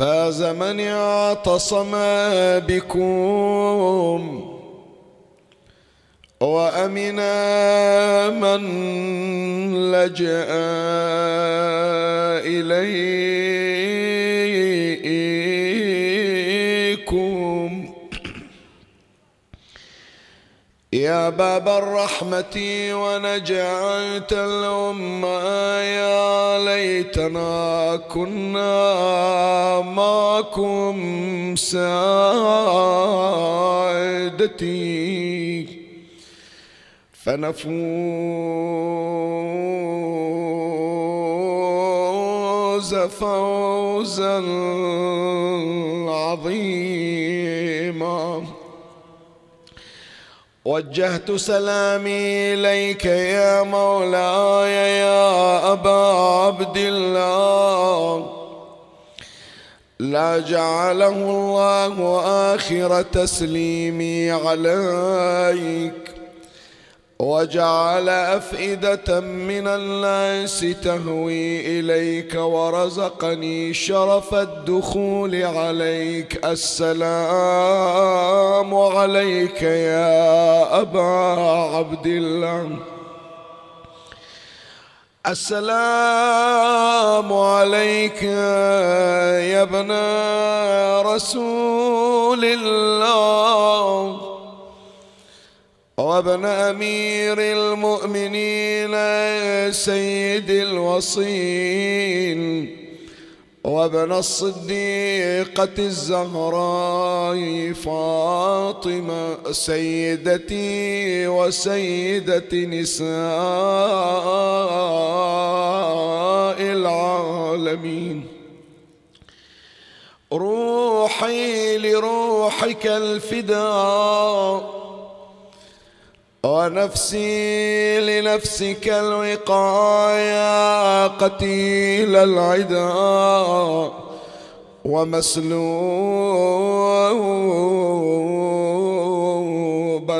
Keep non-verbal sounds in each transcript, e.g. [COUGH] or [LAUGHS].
فاز من اعتصم بكم وامنا من لجأ اليكم يا باب الرحمة ونجعت الأمة يا ليتنا كنا معكم سعادتي فنفوز فوزا عظيما. وجهت سلامي إليك يا مولاي يا أبا عبد الله. لا جعله الله آخر تسليمي عليك. وجعل أفئدة من الناس تهوي إليك ورزقني شرف الدخول عليك. السلام عليك يا أبا عبد الله. السلام عليك يا ابن رسول الله. وابن أمير المؤمنين سيد الوصين وابن الصديقة الزهراء فاطمة سيدتي وسيدة نساء العالمين. روحي لروحك الفداء. ونفسي لنفسك الوقاية قتيل العدا ومسلوب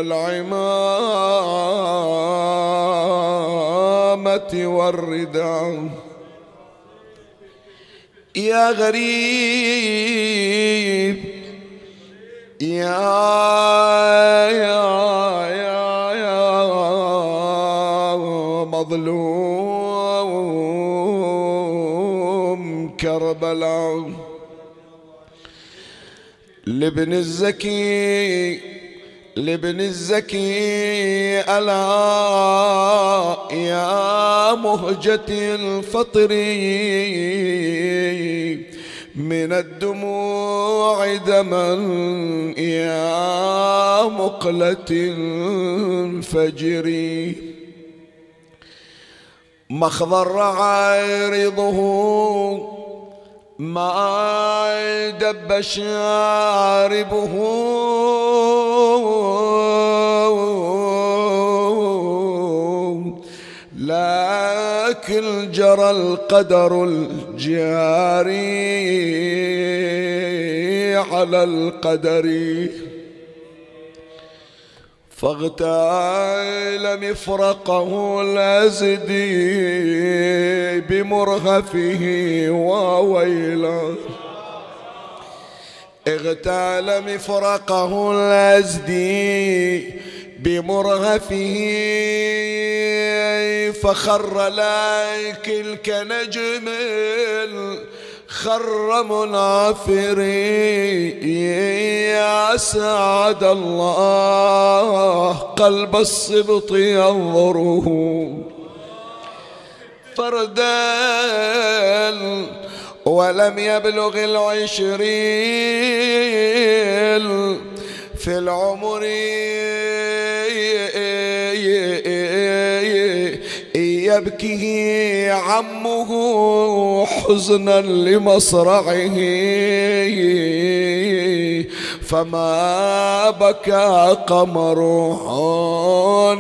العمامة والرداء يا غريب يا يا مظلوم كربلاء. لابن الزكي لابن الزكي ألا يا مهجة الفطر. من الدموع دما يا مقلة الفجر. مخضر عارضه ما دب شاربه لكن جرى القدر الجاري على القدر. فاغتال مفرقه الأزدي بمرهفه وويله. اغتال مفرقه الأزدي بمرهفه فخر لايك كنجم خر منافري يا سعد الله قلب السبط ينظره. فردا ولم يبلغ العشرين في العمر يبكي عمه حزنا لمصرعه. فما بكى قمر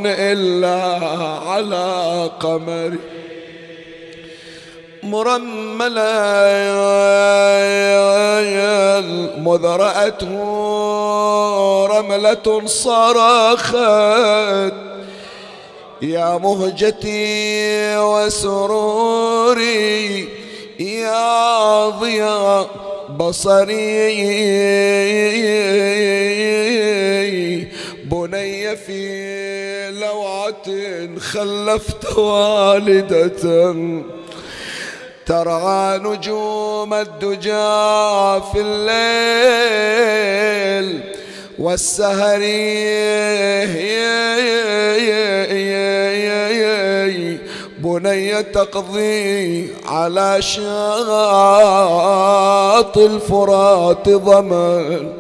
إلا على قمر. مرملا مذرأته رملة صرخت. يا مهجتي وسروري يا ضياء بصري. بني في لوعة خلفت والدة ترعى نجوم الدجى في الليل والسهر بني تقضي على شاط الفرات ضمن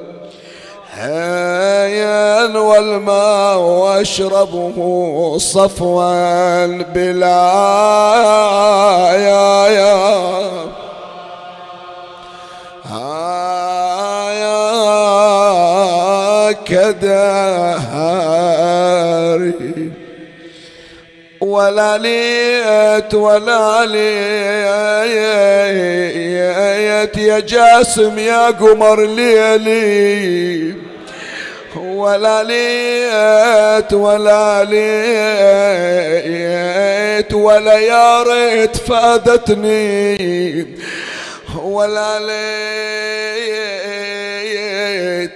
هيا والماء واشربه صفوا بلا يا يا كدهري ولا ليت ولا ليت. يا جاسم يا قمر ليلي. ولا ليت ولا ليت ولا يا ريت فادتني. ولا ليت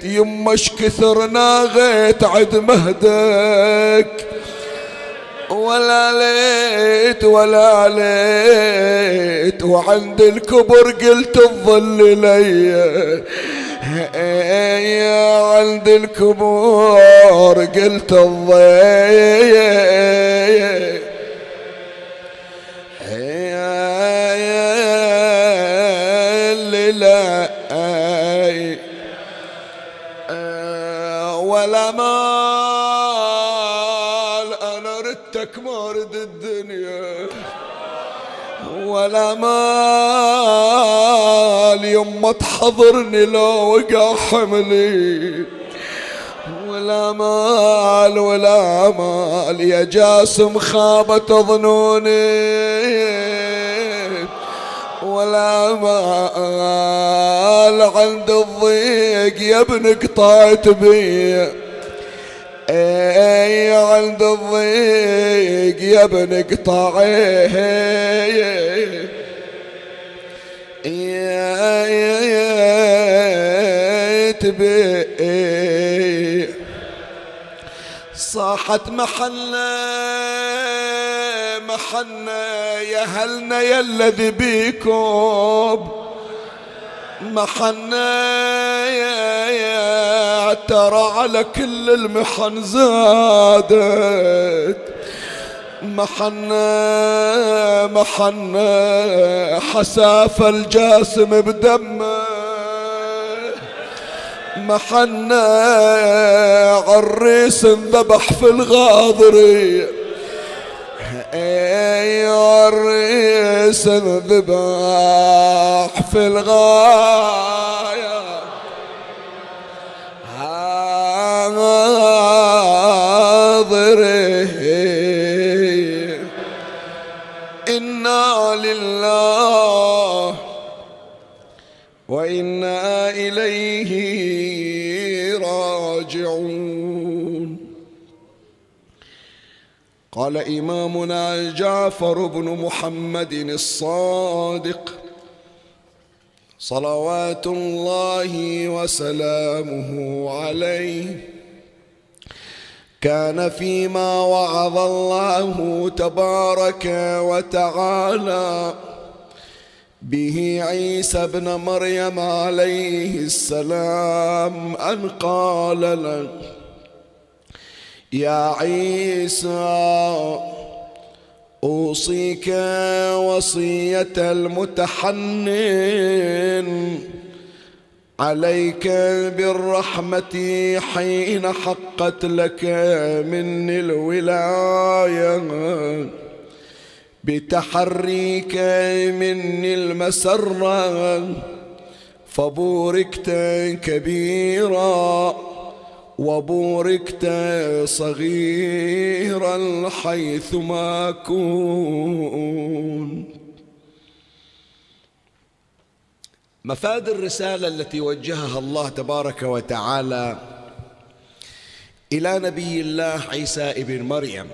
يمش كثر ناغيت عد مهدك. ولا ليت ولا ليت وعند الكبر قلت الظل لي يا عند الكبر قلت الظل. ولا مال ولا مال يما تحضرني لو وقع حملي. ولا مال ولا مال يا جاسم خابت ظنوني. ولا مال عند الضيق يا ابن قطعت بي. اي عند الضيق يا ابن قطعت بي صاحت محلة محنا يا هلنا يا الذي بيكم محنا يا, يا ترى على كل المحن زادت. محنا محنا حساف الجاسم بدمه. محنا عريس انذبح في الغاضري. اي عريس انذبح في الغاية. حاضري إنا لله وإنا إليه قال إمامنا جعفر بن محمد الصادق صلوات الله وسلامه عليه. كان فيما وعظ الله تبارك وتعالى به عيسى ابن مريم عليه السلام أن قال له يا عيسى أوصيك وصية المتحنن. عليك بالرحمة حين حقت لك مني الولاية. بتحريك مني المسرة فبوركت كبيرا. وبوركت صغيرا حيثما كنت. مفاد الرسالة التي وجهها الله تبارك وتعالى إلى نبي الله عيسى ابن مريم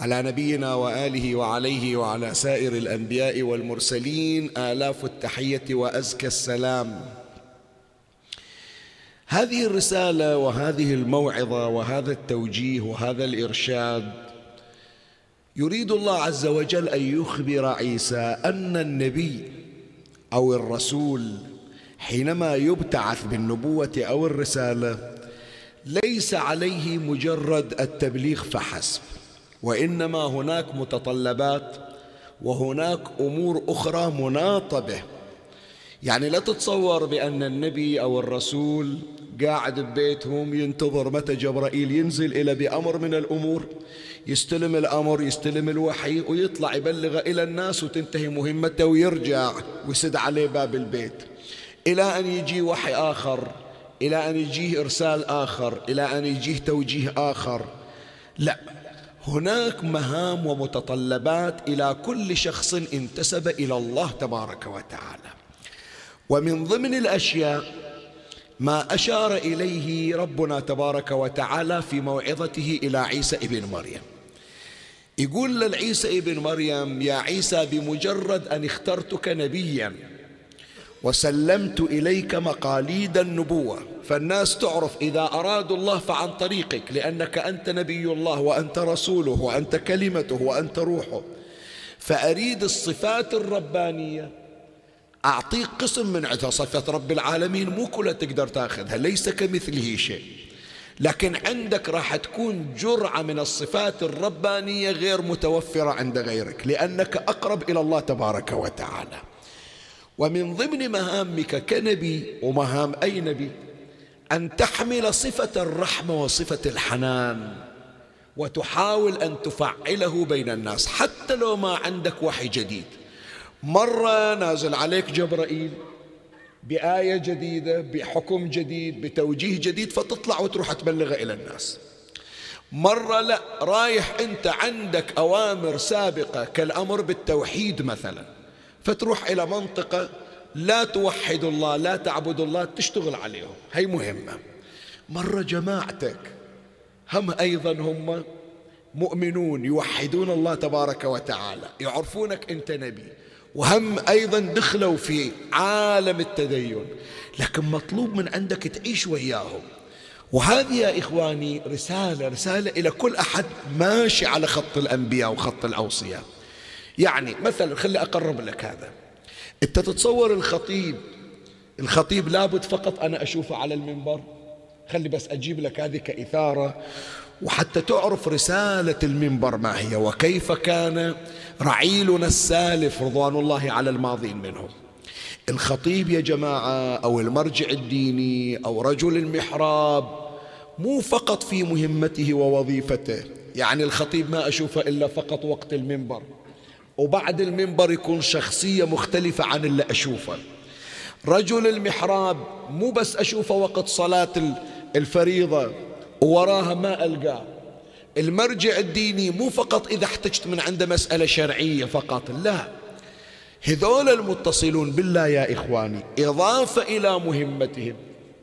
على نبينا وآله وعليه وعلى سائر الأنبياء والمرسلين آلاف التحية وأزكى السلام. هذه الرسالة وهذه الموعظة وهذا التوجيه وهذا الإرشاد يريد الله عز وجل أن يخبر عيسى أن النبي أو الرسول حينما يبتعث بالنبوة أو الرسالة ليس عليه مجرد التبليغ فحسب وإنما هناك متطلبات وهناك أمور أخرى مناطة به يعني لا تتصور بأن النبي أو الرسول قاعد ببيتهم ينتظر متى جبرائيل ينزل إلى بأمر من الأمور. يستلم الأمر يستلم الوحي ويطلع يبلغ إلى الناس وتنتهي مهمته ويرجع ويسد عليه باب البيت. إلى أن يجي وحي آخر إلى أن يجيه إرسال آخر إلى أن يجيه توجيه آخر. لا هناك مهام ومتطلبات إلى كل شخص انتسب إلى الله تبارك وتعالى. ومن ضمن الأشياء ما أشار إليه ربنا تبارك وتعالى في موعظته إلى عيسى ابن مريم. يقول للعيسى ابن مريم يا عيسى بمجرد أن اخترتك نبيا وسلمت إليك مقاليد النبوة فالناس تعرف إذا أرادوا الله فعن طريقك لأنك أنت نبي الله وأنت رسوله وأنت كلمته وأنت روحه. فأريد الصفات الربانية أعطيك قسم من عندها صفة رب العالمين مو كلها تقدر تاخذها ليس كمثله شيء؟ لكن عندك راح تكون جرعة من الصفات الربانية غير متوفرة عند غيرك لأنك أقرب إلى الله تبارك وتعالى. ومن ضمن مهامك كنبي ومهام أي نبي؟ أن تحمل صفة الرحمة وصفة الحنان وتحاول أن تفعله بين الناس حتى لو ما عندك وحي جديد. مرة نازل عليك جبرائيل بآية جديدة بحكم جديد بتوجيه جديد فتطلع وتروح تبلغه إلى الناس. مرة لا رايح أنت عندك أوامر سابقة كالأمر بالتوحيد مثلا فتروح إلى منطقة لا توحد الله لا تعبد الله تشتغل عليهم. هي مهمة. مرة جماعتك هم أيضا هم مؤمنون يوحدون الله تبارك وتعالى يعرفونك أنت نبي. وهم أيضا دخلوا في عالم التدين لكن مطلوب من عندك تعيش وياهم. وهذه يا إخواني رسالة رسالة إلى كل أحد ماشي على خط الأنبياء وخط الأوصياء. يعني مثلا خلي أقرب لك هذا. أنت تتصور الخطيب الخطيب لابد فقط أنا أشوفه على المنبر. خلي بس أجيب لك هذه كإثارة. وحتى تعرف رسالة المنبر ما هي وكيف كان رعيلنا السالف رضوان الله على الماضين منهم. الخطيب يا جماعة أو المرجع الديني أو رجل المحراب مو فقط في مهمته ووظيفته يعني الخطيب ما أشوفه إلا فقط وقت المنبر. وبعد المنبر يكون شخصية مختلفة عن اللي أشوفه. رجل المحراب مو بس أشوفه وقت صلاة الفريضة ووراها ما ألقاه. المرجع الديني مو فقط إذا احتجت من عنده مسألة شرعية فقط لا. هذول المتصلون بالله يا إخواني إضافة إلى مهمتهم.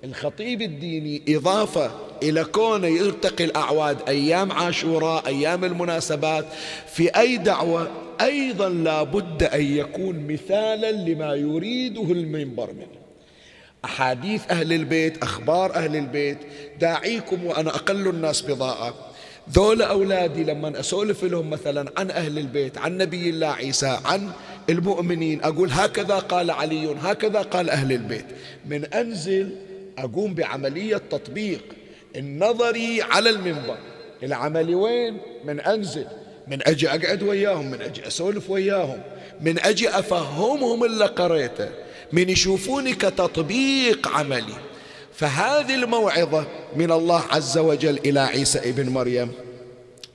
الخطيب الديني إضافة إلى كونه يلتقي الأعواد أيام عاشوراء أيام المناسبات. في أي دعوة أيضا لا بد أن يكون مثالا لما يريده المنبر منه. أحاديث أهل البيت أخبار أهل البيت داعيكم وأنا أقل الناس بضاعة. ذول أولادي لما أسولف لهم مثلا عن أهل البيت عن نبي الله عيسى عن المؤمنين أقول هكذا قال علي هكذا قال أهل البيت. من أنزل أقوم بعملية تطبيق النظري على المنبر. العملي وين؟ من أنزل. من أجي أقعد وياهم من أجي أسولف وياهم من أجي أفهمهم اللي قريته. من يشوفوني كتطبيق عملي. فهذه الموعظة من الله عز وجل إلى عيسى ابن مريم.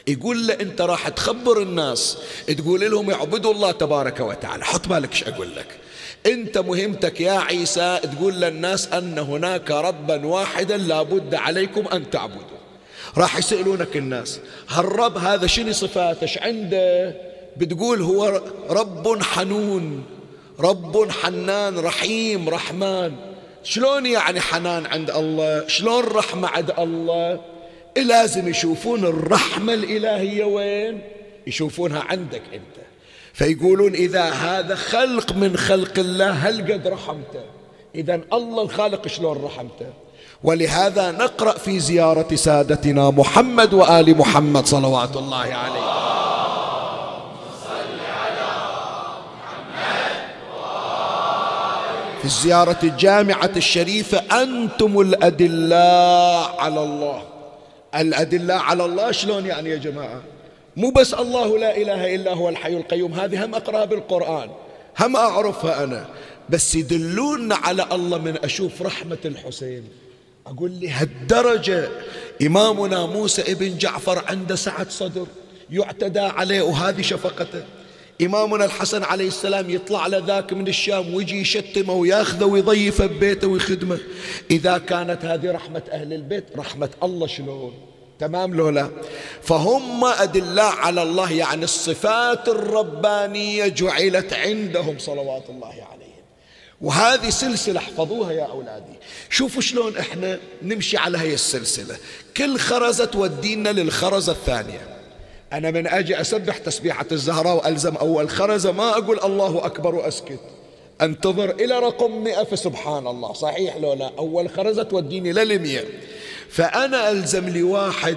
يقول له أنت راح تخبر الناس تقول لهم اعبدوا الله تبارك وتعالى. حط بالك إيش أقول لك؟ أنت مهمتك يا عيسى تقول للناس أن هناك ربا واحدا لا بد عليكم أن تعبدوا. راح يسألونك الناس هالرب هذا شنو صفاته؟ إيش عنده؟ بتقول هو رب حنون رب حنان رحيم رحمن. شلون يعني حنان عند الله؟ شلون رحمة عند الله؟ لازم يشوفون الرحمة الإلهية وين؟ يشوفونها عندك أنت. فيقولون إذا هذا خلق من خلق الله هل قد رحمته؟ إذا الله الخالق شلون رحمته؟ ولهذا نقرأ في زيارة سادتنا محمد وآل محمد صلوات الله عليه. في الزيارة الجامعة الشريفة أنتم الأدلاء على الله. الأدلاء على الله شلون يعني يا جماعة؟ مو بس الله لا إله إلا هو الحي القيوم هذه هم أقرأها بالقرآن هم أعرفها أنا. بس يدلون على الله من أشوف رحمة الحسين. أقول لي هالدرجة إمامنا موسى ابن جعفر عنده سعة صدر يعتدى عليه وهذه شفقته. إمامنا الحسن عليه السلام يطلع لذاك من الشام ويجي يشتمه وياخذه ويضيفه ببيته ويخدمه. إذا كانت هذه رحمة أهل البيت رحمة الله شلون؟ تمام لو لا؟ فهم أدلاء على الله يعني الصفات الربانية جعلت عندهم صلوات الله عليهم. وهذه سلسلة احفظوها يا أولادي. شوفوا شلون إحنا نمشي على هي السلسلة. كل خرزة تودينا للخرزة الثانية. أنا من أجي أسبح تسبيحة الزهراء وألزم أول خرزة ما أقول الله أكبر وأسكت. أنتظر إلى رقم مئة فسبحان الله. صحيح لو لا أول خرزة توديني للمية فأنا ألزم لي واحد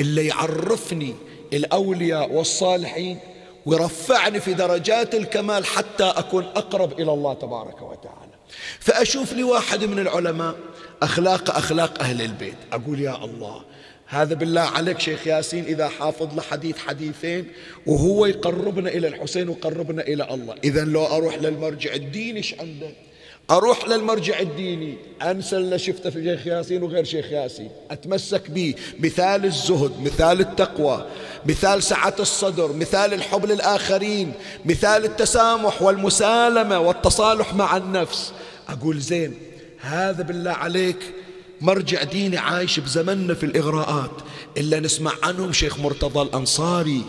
اللي يعرفني الأولياء والصالحين ويرفعني في درجات الكمال حتى أكون أقرب إلى الله تبارك وتعالى. فأشوف لي واحد من العلماء أخلاق أخلاق أهل البيت. أقول يا الله هذا بالله عليك شيخ ياسين إذا حافظ له حديث حديثين وهو يقربنا إلى الحسين ويقربنا إلى الله. إذا لو أروح للمرجع الديني إيش عنده؟ أروح للمرجع الديني. أنسى اللي شفته في شيخ ياسين وغير شيخ ياسين. أتمسك به مثال الزهد مثال التقوى مثال سعة الصدر مثال الحب للآخرين مثال التسامح والمسالمة والتصالح مع النفس. أقول زين هذا بالله عليك مرجع ديني عايش بزمننا في الإغراءات. إلا نسمع عنهم شيخ مرتضى الأنصاري.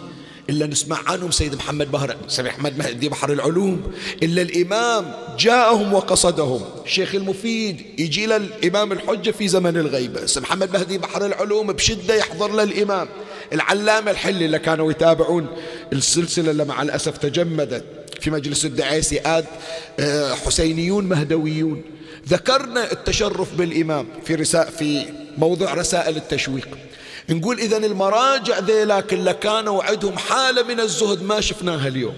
إلا نسمع عنهم سيد محمد بهر سيد محمد مهدي بحر العلوم. إلا الإمام جاءهم وقصدهم. الشيخ المفيد يجي للإمام الحجة في زمن الغيبة. سيد محمد مهدي بحر العلوم بشدة يحضر للإمام. العلامة الحلي اللي كانوا يتابعون السلسلة اللي مع الأسف تجمدت في مجلس الدعيسي آد آه، حسينيون مهدويون. ذكرنا التشرف بالإمام في رساء في موضوع رسائل التشويق. نقول إذا المراجع ذيلاك اللي كانوا عندهم حالة من الزهد ما شفناها اليوم.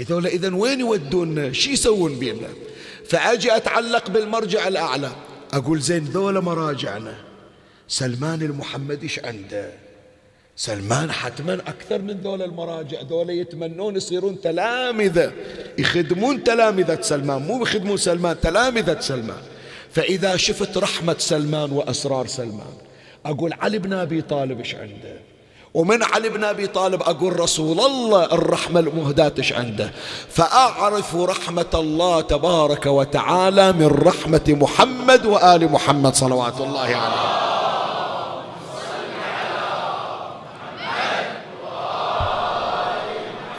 هذول إذا وين يودونا؟ شي يسوون بينا فأجي أتعلق بالمرجع الأعلى. أقول زين ذولا مراجعنا. سلمان المحمدي عنده؟ سلمان حتما أكثر من ذول المراجع. ذول يتمنون يصيرون تلامذة. يخدمون تلامذة سلمان مو يخدمون سلمان تلامذة سلمان. فإذا شفت رحمة سلمان وأسرار سلمان أقول علي بن أبي طالب إيش عنده؟ ومن علي بن أبي طالب أقول رسول الله الرحمة المهداة إيش عنده؟ فأعرف رحمة الله تبارك وتعالى من رحمة محمد وآل محمد صلوات الله عليه.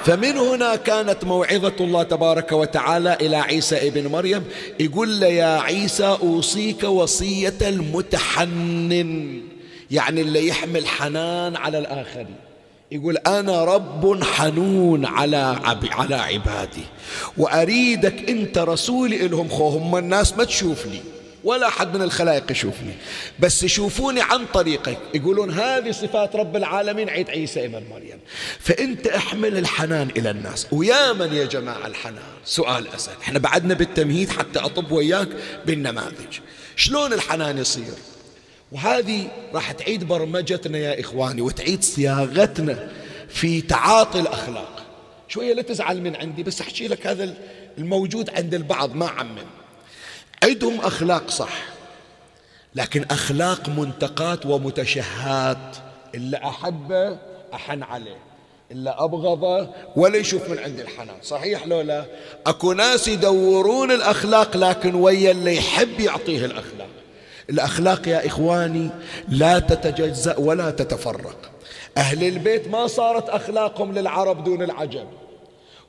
فمن هنا كانت موعظة الله تبارك وتعالى إلى عيسى ابن مريم. يقول له يا عيسى أوصيك وصية المتحنن يعني اللي يحمل حنان على الآخرين يقول أنا رب حنون على على عبادي وأريدك أنت رسولي إلهم خوهم الناس ما تشوفني. ولا أحد من الخلائق يشوفني. بس يشوفوني عن طريقك. يقولون هذه صفات رب العالمين عيد عيسى ابن مريم. فأنت احمل الحنان إلى الناس. ويا من يا جماعة الحنان؟ سؤال أسأل إحنا بعدنا بالتمهيد حتى أطب وياك بالنماذج. شلون الحنان يصير؟ وهذه راح تعيد برمجتنا يا إخواني وتعيد صياغتنا في تعاطي الأخلاق. شوية لا تزعل من عندي بس أحكي لك هذا الموجود عند البعض ما عمم. عندهم أخلاق صح لكن أخلاق منتقات ومتشهات إلا أحبه أحن عليه إلا أبغضه ولا يشوف من عند الحنان صحيح لو لا؟ أكو ناس يدورون الأخلاق لكن ويا اللي يحب يعطيه الأخلاق. الأخلاق يا إخواني لا تتجزأ ولا تتفرق. أهل البيت ما صارت أخلاقهم للعرب دون العجم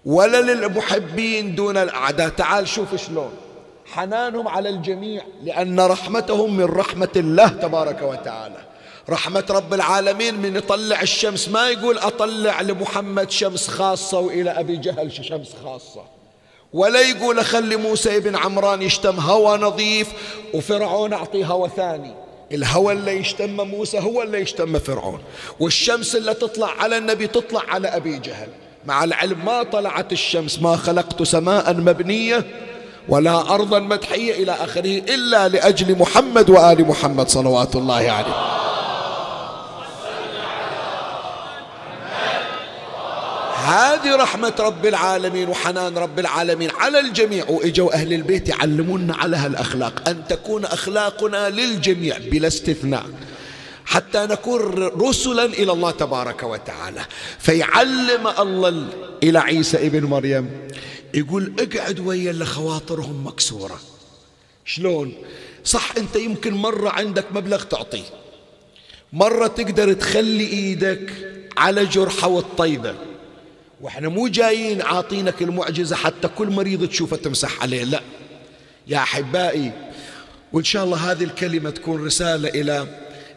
ولا للمحبين دون الأعداء. تعال شوف شلون. حنانهم على الجميع. لأن رحمتهم من رحمة الله تبارك وتعالى. رحمة رب العالمين من يطلع الشمس. ما يقول أطلع لمحمد شمس خاصة وإلى أبي جهل شمس خاصة. ولا يقول أخلي موسى ابن عمران يشتم هوى نظيف وفرعون أعطيه هوى ثاني. الهوى اللي يشتم موسى هو اللي يشتم فرعون. والشمس اللي تطلع على النبي تطلع على أبي جهل. مع العلم ما طلعت الشمس ما خلقت سماء مبنية. ولا أرضا مدحية إلى آخره إلا لأجل محمد وآل محمد صلوات الله عليه. هذه رحمة رب العالمين وحنان رب العالمين على الجميع. وإجوا أهل البيت يعلمونا على هالأخلاق. أن تكون أخلاقنا للجميع بلا استثناء. حتى نكون رسلا إلى الله تبارك وتعالى. فيعلم الله إلى عيسى ابن مريم. يقول اقعد ويا اللي خواطرهم مكسورة. شلون؟ صح أنت يمكن مرة عندك مبلغ تعطيه. مرة تقدر تخلي إيدك على جرحة والطيبة. وإحنا مو جايين عاطينك المعجزة حتى كل مريض تشوفه تمسح عليه لا. يا أحبائي وإن شاء الله هذه الكلمة تكون رسالة إلى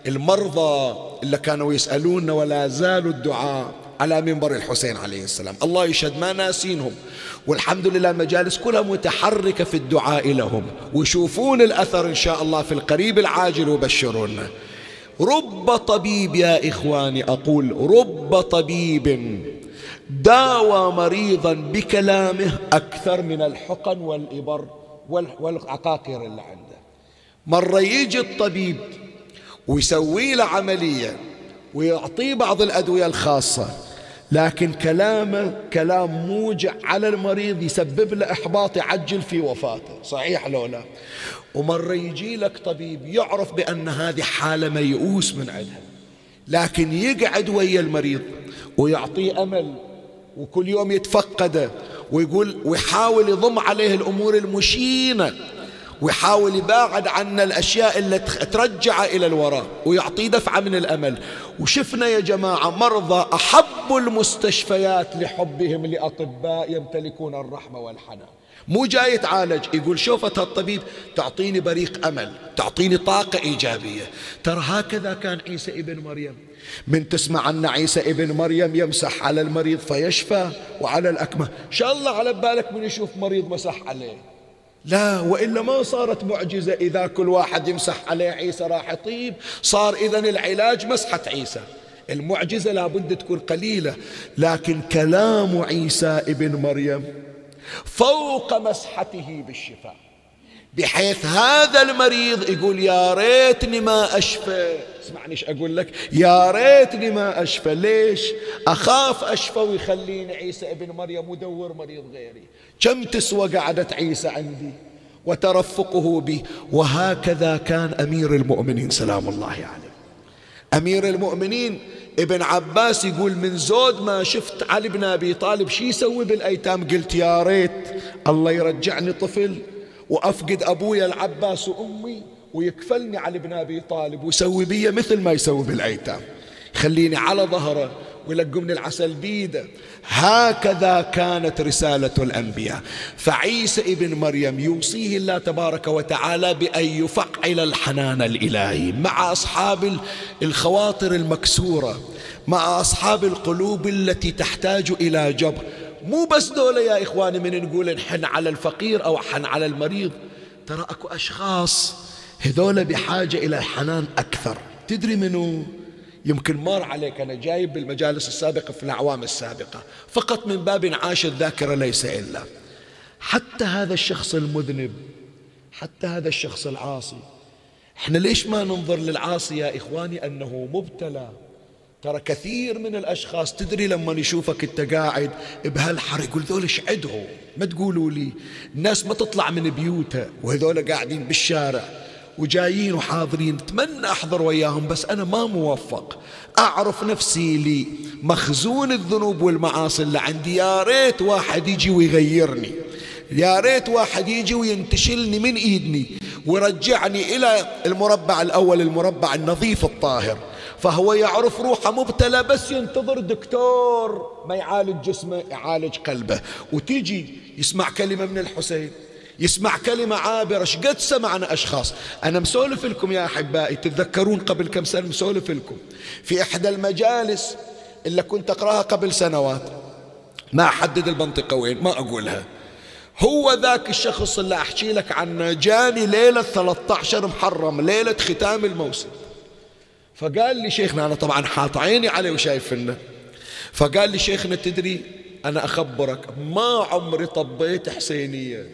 المرضى اللي كانوا يسألون ولا زالوا الدعاء. على منبر الحسين عليه السلام. الله يشهد ما ناسينهم. والحمد لله المجالس كلها متحركة في الدعاء لهم. ويشوفون الأثر إن شاء الله في القريب العاجل وبشرونا. رب طبيب يا إخواني أقول رب طبيب داوى مريضا بكلامه أكثر من الحقن والإبر والعقاقير اللي عنده. مرة يجي الطبيب ويسوي له عملية ويعطيه بعض الأدوية الخاصة لكن كلامه كلام موجع على المريض يسبب له إحباط يعجل في وفاته. صحيح لو لا؟ ومرة يجي لك طبيب يعرف بأن هذه حالة ميؤوس من عندها لكن يقعد ويا المريض ويعطيه أمل وكل يوم يتفقده ويقول ويحاول يضم عليه الأمور المشينة. ويحاول يباعد عنا الأشياء اللي ترجع إلى الوراء ويعطي دفعة من الأمل. وشفنا يا جماعة مرضى أحبوا المستشفيات لحبهم لأطباء يمتلكون الرحمة والحنان مو جاي يتعالج يقول شوفة الطبيب تعطيني بريق أمل تعطيني طاقة إيجابية. ترى هكذا كان عيسى ابن مريم. من تسمع أن عيسى ابن مريم يمسح على المريض فيشفى وعلى الأكمة. شاء الله على بالك من يشوف مريض مسح عليه. لا وإلا ما صارت معجزة إذا كل واحد يمسح عليه عيسى راح يطيب. صار إذا العلاج مسحة عيسى. المعجزة لابد تكون قليلة لكن كلام عيسى ابن مريم فوق مسحته بالشفاء. بحيث هذا المريض يقول يا ريتني ما أشفى. اسمعني إيش أقول لك؟ يا ريتني ما أشفى. ليش؟ أخاف أشفى ويخليني عيسى ابن مريم مدور مريض غيري. كم تسوى قعدة عيسى عندي؟ وترفقه بي وهكذا كان أمير المؤمنين. سلام الله عليه. أمير المؤمنين ابن عباس يقول من زود ما شفت علي بن أبي طالب شي يسوي بالأيتام؟ قلت يا ريت الله يرجعني طفل. وأفقد أبويا العباس وأمي ويكفلني علي بن أبي طالب ويسوي بي مثل ما يسوي بالأيتام خليني على ظهره ويلقمني العسل بيده. هكذا كانت رسالة الأنبياء. فعيسى ابن مريم يوصيه الله تبارك وتعالى بأن يفعل الحنان الإلهي مع أصحاب الخواطر المكسورة مع أصحاب القلوب التي تحتاج إلى جبر. مو بس دولة يا إخواني من نقول نحن على الفقير أو حن على المريض. ترى أكو أشخاص هذول بحاجة إلى حنان أكثر. تدري منو؟ يمكن مر عليك أنا جايب بالمجالس السابقة في الأعوام السابقة. فقط من باب انعاش الذاكرة ليس إلا. حتى هذا الشخص المذنب حتى هذا الشخص العاصي. إحنا ليش ما ننظر للعاصي يا إخواني؟ أنه مبتلى. ترى كثير من الأشخاص تدري لما يشوفك أنت قاعد بهالحر يقول ذول إيش عدهم؟ ما تقولوا لي. الناس ما تطلع من بيوتها وهذول قاعدين بالشارع وجايين وحاضرين. أتمنى أحضر وياهم بس أنا ما موفق. أعرف نفسي لي مخزون الذنوب والمعاصي اللي عندي. يا ريت واحد يجي ويغيرني. يا ريت واحد يجي وينتشلني من إيدني. ويرجعني إلى المربع الأول المربع النظيف الطاهر. فهو يعرف روحه مبتلى بس ينتظر دكتور ما يعالج جسمه يعالج قلبه. وتيجي يسمع كلمة من الحسين يسمع كلمة عابرة قد سمعنا أشخاص. أنا مسولف لكم يا أحبائي تتذكرون قبل كم سنة مسولف لكم في إحدى المجالس اللي كنت أقرأها قبل سنوات ما أحدد المنطقة وين ما أقولها. هو ذاك الشخص اللي أحكي لك عنه جاني ليلة 13 محرم ليلة ختام الموسم. فقال لي شيخنا أنا طبعا حاط عيني عليه وشايفنا فقال لي شيخنا تدري أنا أخبرك ما عمري طبيت حسينية.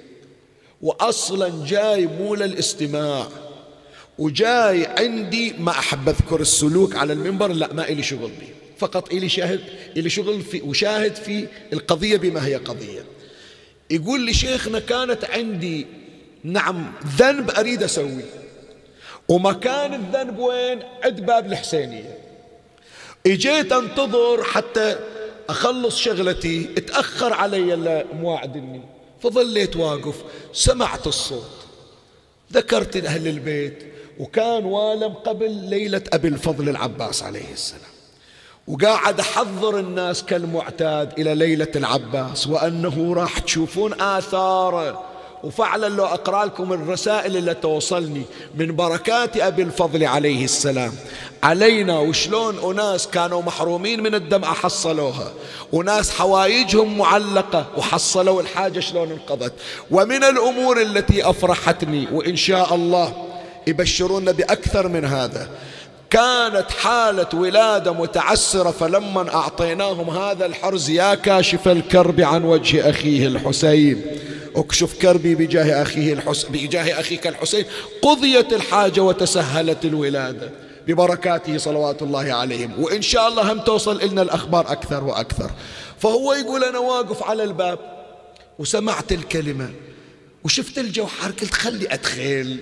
وأصلا جاي مو للاستماع. وجاي عندي ما أحب أذكر السلوك على المنبر لا ما إلي شغل به فقط إلي شاهد إلي شغل في وشاهد في القضية بما هي قضية. يقول لي شيخنا كانت عندي نعم ذنب أريد أسويه. ومكان الذنب وين؟ عند باب الحسينية. اجيت انتظر حتى أخلص شغلتي اتأخر علي مواعدني فظليت واقف سمعت الصوت. ذكرت أهل البيت وكان والم قبل ليلة أبي الفضل العباس عليه السلام. وقاعد أحضر الناس كالمعتاد إلى ليلة العباس وأنه راح تشوفون آثاره. وفعلا لو أقرأ لكم الرسائل اللي توصلني من بركات أبي الفضل عليه السلام. علينا وشلون أناس كانوا محرومين من الدمعة حصلوها. وناس حوايجهم معلقة وحصلوا الحاجة شلون انقضت. ومن الأمور التي أفرحتني وإن شاء الله يبشرون بأكثر من هذا. كانت حالة ولادة متعسرة فلما أعطيناهم هذا الحرز يا كاشف الكرب عن وجه أخيه الحسين. اكشف كربي بجاه أخيه الحسين بجاه أخيك الحسين. قضيت الحاجة وتسهلت الولادة. ببركاته صلوات الله عليهم. وإن شاء الله هم توصل لنا الأخبار أكثر وأكثر. فهو يقول أنا واقف على الباب وسمعت الكلمة وشفت الجوحر قلت خلي أدخل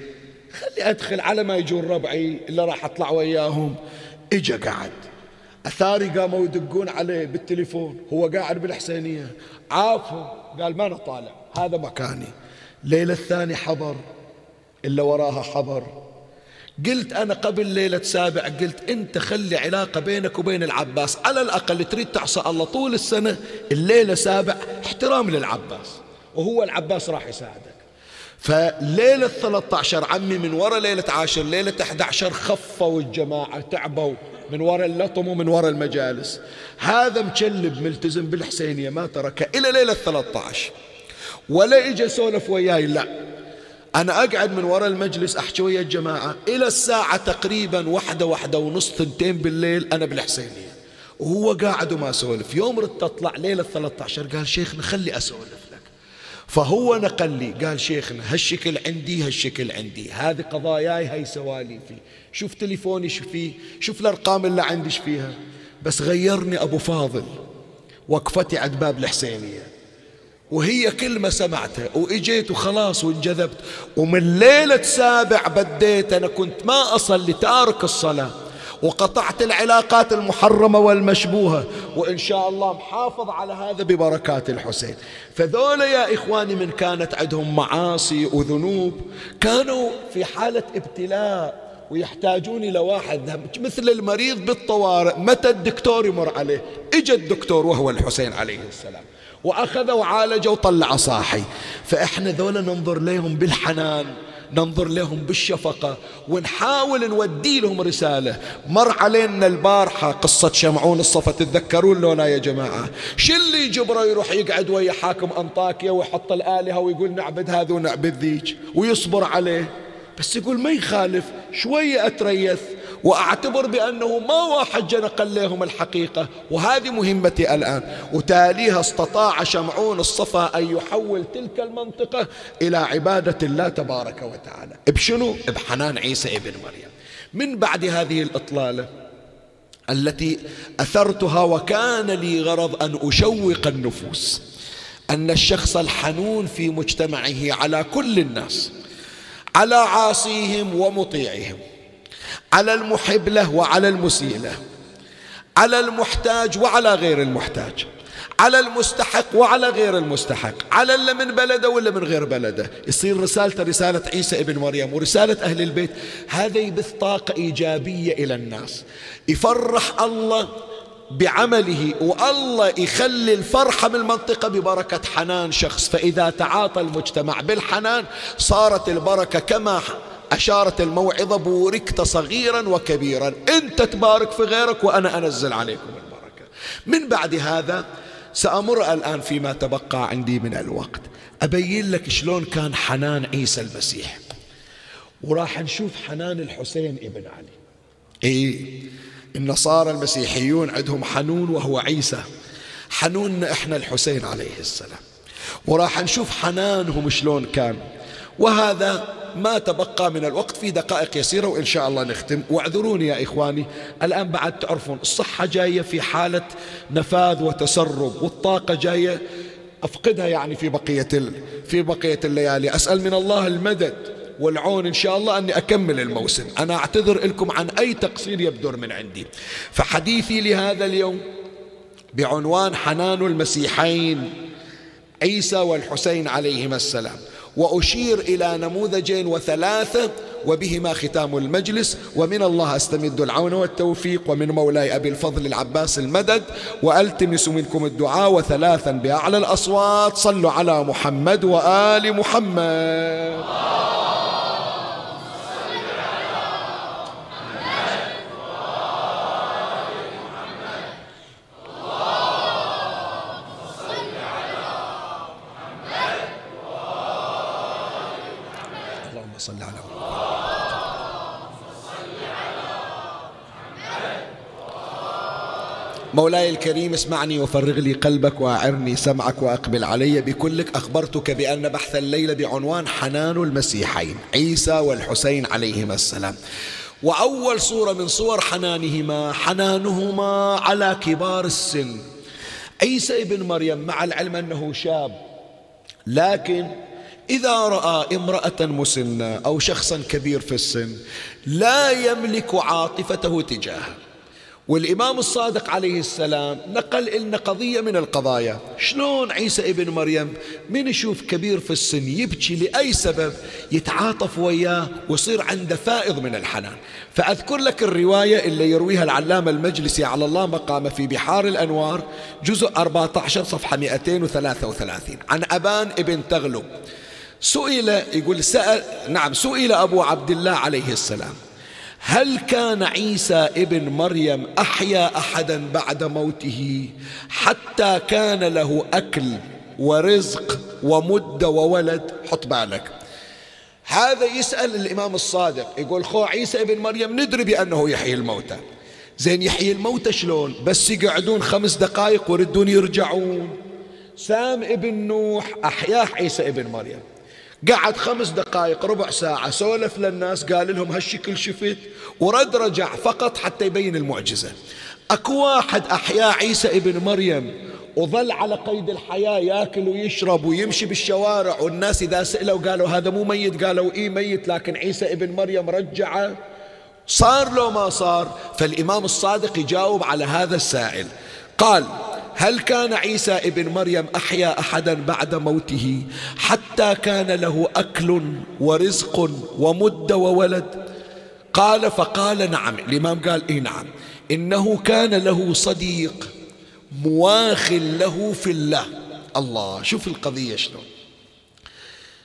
خلي أدخل على ما يجون ربعي اللي راح أطلع وياهم. إجا قعد أثاري قاموا يدقون عليه بالتليفون. هو قاعد بالحسينية. عافوا. قال ما أنا طالع هذا مكاني. ليلة الثاني حضر. إلا وراها حضر. قلت أنا قبل ليلة سابع قلت أنت خلي علاقة بينك وبين العباس. على الأقل تريد تعصى الله طول السنة. الليلة سابع احترام للعباس. وهو العباس راح يساعدك. فليلة 13 عمي من ورا ليلة عاشر ليلة 11 خفوا الجماعة تعبوا من ورا اللطم ومن ورا المجالس. هذا مكلب ملتزم بالحسينية ما تركه إلى ليلة 13 ولا اجى سولف وياي لا. أنا أقعد من وراء المجلس أحكي ويا الجماعة إلى الساعة تقريبا واحدة واحدة ونص ثنتين بالليل أنا بالحسينية. وهو قاعد وما سولف. يوم ردت تطلع ليلة 13 قال شيخنا خلي أسولف. فهو نقل لي قال شيخنا هالشكل عندي هالشكل عندي. هذه قضاياي هاي سواليفي. شوف تليفوني شو فيه شوف الأرقام اللي عندي فيها. بس غيرني أبو فاضل وقفتي عند باب الحسينية. وهي كلمة سمعتها وإجيت وخلاص وانجذبت. ومن ليلة سابع بديت أنا كنت ما أصلي تارك الصلاة. وقطعت العلاقات المحرمة والمشبوهة. وإن شاء الله محافظ على هذا ببركات الحسين. فذولا يا إخواني من كانت عندهم معاصي وذنوب كانوا في حالة ابتلاء ويحتاجون إلى واحد مثل المريض بالطوارئ متى الدكتور يمر عليه؟ إجا الدكتور وهو الحسين عليه السلام. وأخذ وعالجه وطلع صاحي. فإحنا ذولا ننظر لهم بالحنان. ننظر لهم بالشفقة ونحاول نودي لهم رسالة. مر علينا البارحة قصة شمعون الصفا تتذكرون لونا يا جماعة؟ شو اللي جبره يروح يقعد ويا حاكم أنطاكيا ويحط الآلهة ويقول نعبد هذا ونعبد ذيك ويصبر عليه؟ بس يقول ما يخالف شوية أتريث وأعتبر بأنه ما واحد جنى قال لهم الحقيقة وهذه مهمتي الآن. وتاليها استطاع شمعون الصفا أن يحول تلك المنطقة إلى عبادة الله تبارك وتعالى. بشنو؟ بحنان عيسى ابن مريم. من بعد هذه الإطلالة التي أثرتها وكان لي غرض أن أشوق النفوس أن الشخص الحنون في مجتمعه على كل الناس على عاصيهم ومطيعهم. على المحب له وعلى المسيء له على المحتاج وعلى غير المحتاج على المستحق وعلى غير المستحق على اللي من بلده ولا من غير بلده. يصير رسالته رسالة عيسى ابن مريم ورسالة أهل البيت. هذا يبث طاقة إيجابية إلى الناس. يفرح الله بعمله والله يخلي الفرحة من المنطقة ببركة حنان شخص. فإذا تعاطى المجتمع بالحنان صارت البركة كما أشارت الموعظة بوركت صغيرا وكبيرا. أنت تبارك في غيرك وأنا أنزل عليكم البركة. من بعد هذا سأمر الآن فيما تبقى عندي من الوقت. أبين لك شلون كان حنان عيسى المسيح. وراح نشوف حنان الحسين ابن علي. إيه النصارى المسيحيون عندهم حنون وهو عيسى. حنوننا إحنا الحسين عليه السلام. وراح نشوف حنانهم شلون كان. وهذا ما تبقى من الوقت في دقائق يسيرة وإن شاء الله نختم. واعذروني يا إخواني الآن بعد تعرفون الصحة جاية في حالة نفاذ وتسرب والطاقة جاية. أفقدها يعني في بقية في بقية الليالي. أسأل من الله المدد والعون إن شاء الله أني أكمل الموسم. أنا أعتذر لكم عن أي تقصير يبدر من عندي. فحديثي لهذا اليوم بعنوان حنان المسيحين عيسى والحسين عليهما السلام. وأشير إلى نموذجين وثلاثة وبهما ختام المجلس ومن الله أستمد العون والتوفيق ومن مولاي أبي الفضل العباس المدد وألتمس منكم الدعاء وثلاثا بأعلى الأصوات صلوا على محمد وآل محمد صل على مولاي الكريم اسمعني وفرغ لي قلبك وأعرني سمعك وأقبل علي بكلك. أخبرتك بأن بحث الليلة بعنوان حنان المسيحين عيسى والحسين عليهما السلام. وأول صورة من صور حنانهما حنانهما على كبار السن. عيسى ابن مريم مع العلم أنه شاب لكن إذا رأى امرأة مسنة أو شخصا كبير في السن لا يملك عاطفته تجاهه. والإمام الصادق عليه السلام نقل لنا قضية من القضايا. شلون عيسى ابن مريم من يشوف كبير في السن يبكي لأي سبب يتعاطف وياه ويصير عنده فائض من الحنان. فأذكر لك الرواية اللي يرويها العلامة المجلسي على الله مقامه في بحار الأنوار جزء 14 صفحة 233 عن أبان ابن تغلب. سئل يقول سأل نعم سئل أبو عبد الله عليه السلام. هل كان عيسى ابن مريم أحيا أحدا بعد موته حتى كان له أكل ورزق ومد وولد؟ حط بالك. هذا يسأل الإمام الصادق يقول خو عيسى ابن مريم ندري بأنه يحيي الموتى. زين يحيي الموتى شلون؟ بس يقعدون خمس دقائق ويردون يرجعون. سام ابن نوح أحياه عيسى ابن مريم. قعد خمس دقائق ربع ساعة سولف للناس قال لهم هالشكل شفت ورد رجع فقط حتى يبين المعجزة. أكو واحد أحيا عيسى ابن مريم وظل على قيد الحياة ياكل ويشرب ويمشي بالشوارع والناس إذا سألوا قالوا هذا مو ميت قالوا إيه ميت لكن عيسى ابن مريم رجعه. صار لو ما صار فالإمام الصادق يجاوب على هذا السائل. قال هل كان عيسى ابن مريم أحيا أحدا بعد موته حتى كان له أكل ورزق ومد وولد؟ قال فقال نعم. الإمام قال إيه نعم. إنه كان له صديق مواخ له في الله. الله شوف القضية شلون.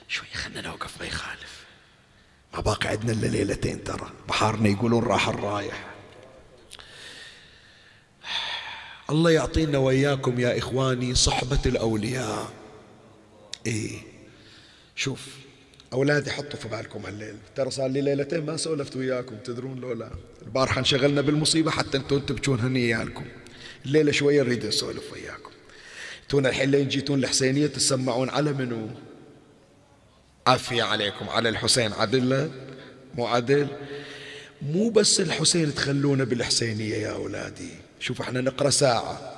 شوي خلنا نوقف ما يخالف. ما باقي عندنا إلا ليلتين ترى. بحارنا يقولون راح الرايح. الله يعطينا وإياكم يا إخواني صحبة الأولياء. إيه. شوف أولادي حطوا في بالكم هالليل. ترى صار لي ليلتين ما سولفت وياكم تدرون لو لا البارحة انشغلنا بالمصيبة حتى أنتم تبكون هنيالكم الليلة شوية نريد نسولف وياكم. تونا الحين لين جيتون الحسينية تسمعون على منو؟ عافية عليكم. على الحسين عدل مو عدل مو بس الحسين تخلونا بالحسينية يا أولادي. شوف إحنا نقرأ ساعة.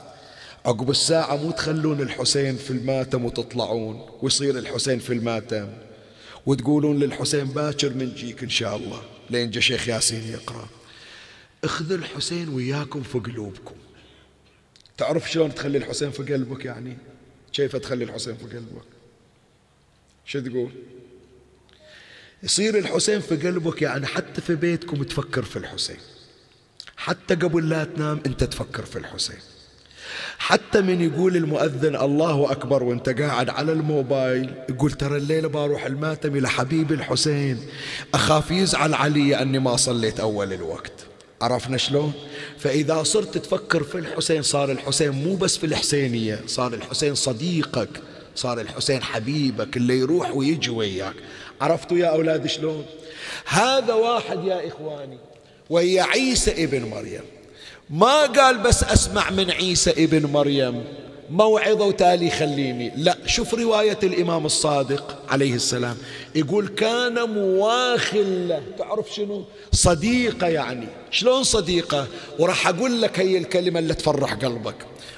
عقب الساعة مو تخلون الحسين في الماتم وتطلعون ويصير الحسين في الماتم وتقولون للحسين باكر من جيك إن شاء الله لين جا شيخ ياسين يقرأ. اخذ الحسين وياكم في قلوبكم تعرف شلون تخلي الحسين في قلبك يعني؟ كيف تخلي الحسين في قلبك؟ شو تقول؟ يصير الحسين في قلبك يعني حتى في بيتكم تفكر في الحسين. حتى قبل لا تنام انت تفكر في الحسين. حتى من يقول المؤذن الله أكبر وانت قاعد على الموبايل يقول ترى الليلة بروح الماتم إلى حبيبي الحسين. أخاف يزعل علي أني ما صليت أول الوقت. عرفنا شلون؟ فإذا صرت تفكر في الحسين صار الحسين مو بس في الحسينية صار الحسين صديقك صار الحسين حبيبك اللي يروح ويجي وياك. عرفتوا يا أولاد شلون؟ هذا واحد يا إخواني وهي عيسى ابن مريم. ما قال بس أسمع من عيسى ابن مريم موعظة وتالي خليني. لا شوف رواية الإمام الصادق عليه السلام. يقول كان مواخل له. تعرف شنو؟ صديقة يعني. شلون صديقة؟ وراح أقول لك هي الكلمة اللي تفرح قلبك.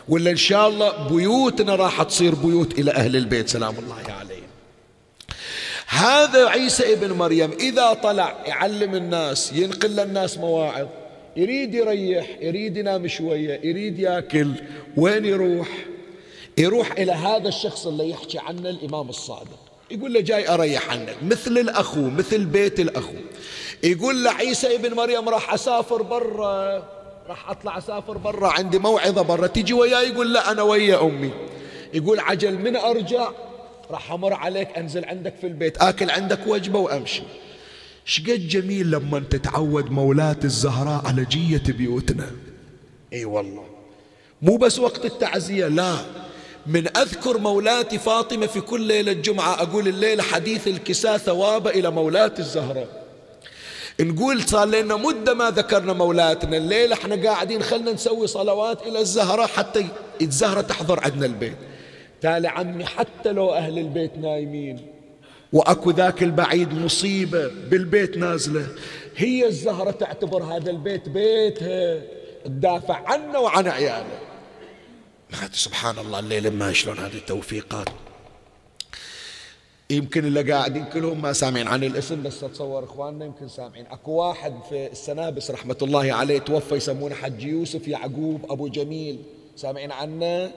ولا إن شاء الله بيوتنا راح تصير بيوت إلى أهل البيت. سلام الله عليه هذا عيسى ابن مريم. إذا طلع يعلم الناس ينقل للناس مواعظ. يريد يريح يريد ينام شوية يريد ياكل. وين يروح؟ يروح إلى هذا الشخص اللي يحكي عنه الإمام الصادق. يقول له جاي أريح عنك. مثل الأخو مثل بيت الأخو. يقول له عيسى ابن مريم راح أسافر برا. راح أطلع أسافر برا عندي موعظة برا. تجي وياي؟ يقول لا أنا ويا أمي. يقول عجل من أرجع؟ راح أمر عليك أنزل عندك في البيت آكل عندك وجبة وأمشي. شقد جميل لما تتعود مولات الزهراء على جية بيوتنا. إي والله. مو بس وقت التعزية لا. من أذكر مولاتي فاطمة في كل ليلة جمعة أقول الليلة حديث الكساء ثواب إلى مولات الزهراء. نقول صار لنا مدة ما ذكرنا مولاتنا الليلة إحنا قاعدين خلنا نسوي صلوات إلى الزهرة حتى الزهرة تحضر عندنا البيت. تالي عمي حتى لو أهل البيت نايمين. وأكو ذاك البعيد مصيبة بالبيت نازلة. هي الزهرة تعتبر هذا البيت بيتها. تدافع عنه وعن عياله. سبحان الله الليلة ما شلون هذه التوفيقات. يمكن اللي قاعدين كلهم ما سامعين عن الاسم بس أتصور إخواننا يمكن سامعين. أكو واحد في السنابس رحمة الله عليه توفى يسمونه حج يوسف يعقوب أبو جميل. سامعين عنه؟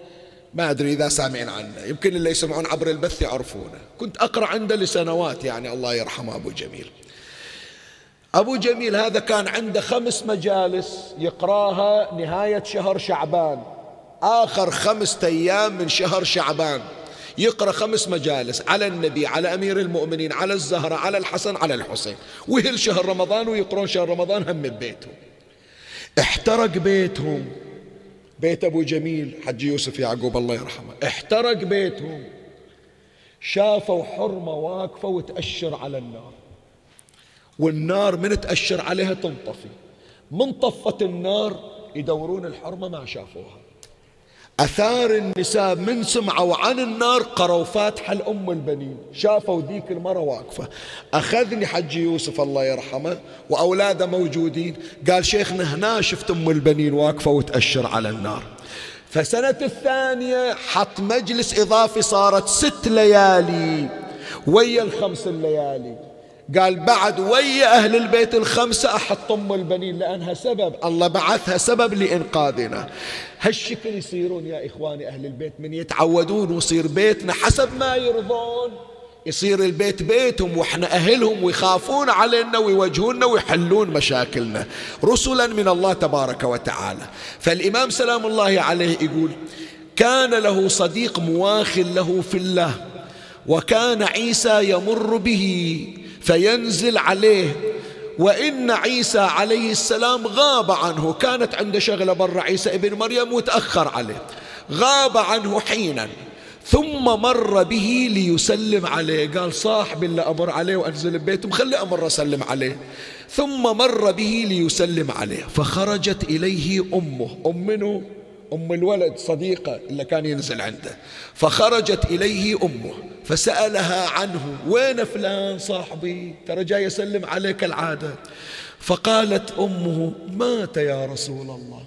ما أدري إذا سامعين عنه. يمكن اللي يسمعون عبر البث يعرفونه. كنت أقرأ عنده لسنوات يعني الله يرحمه أبو جميل. أبو جميل هذا كان عنده خمس مجالس يقرأها نهاية شهر شعبان. آخر خمسة أيام من شهر شعبان. يقرأ خمس مجالس على النبي على أمير المؤمنين على الزهرة على الحسن على الحسين. ويهل شهر رمضان ويقرون شهر رمضان هم ببيتهم. احترق بيتهم. بيت أبو جميل حج يوسف يعقوب الله يرحمه. احترق بيتهم شافوا حرمة واقفة وتأشر على النار. والنار من تأشر عليها تنطفي. من طفت النار يدورون الحرمة ما شافوها. أثار النساء من سمعوا عن النار قروا فاتحة الأم البنين. شافوا ذيك المرة واقفة. أخذني حج يوسف الله يرحمه وأولاده موجودين. قال شيخنا هنا شفت أم البنين واقفة وتأشر على النار. فسنة الثانية حط مجلس إضافي صارت ست ليالي ويا الخمس الليالي. قال بعد ويا أهل البيت الخمسة أحط أم البنين لأنها سبب. الله بعثها سبب لإنقاذنا. هالشكل يصيرون يا إخواني أهل البيت. من يتعودون ويصير بيتنا حسب ما يرضون. يصير البيت بيتهم وإحنا أهلهم ويخافون علينا ويوجهونا ويحلون مشاكلنا. رسلا من الله تبارك وتعالى. فالإمام سلام الله عليه يقول كان له صديق مواخ له في الله وكان عيسى يمر به. فينزل عليه. وإن عيسى عليه السلام غاب عنه. كانت عنده شغلة برا عيسى ابن مريم وتأخر عليه. غاب عنه حينا. ثم مر به ليسلم عليه. قال صاحب اللي أمر عليه وأنزل ببيته خلي أمر أسلم عليه. ثم مر به ليسلم عليه. فخرجت إليه أمه. أم منه أم الولد صديقة اللي كان ينزل عنده. فخرجت إليه أمه فسألها عنه وين فلان صاحبي؟ ترى جاي يسلم عليك العادة. فقالت أمه مات يا رسول الله.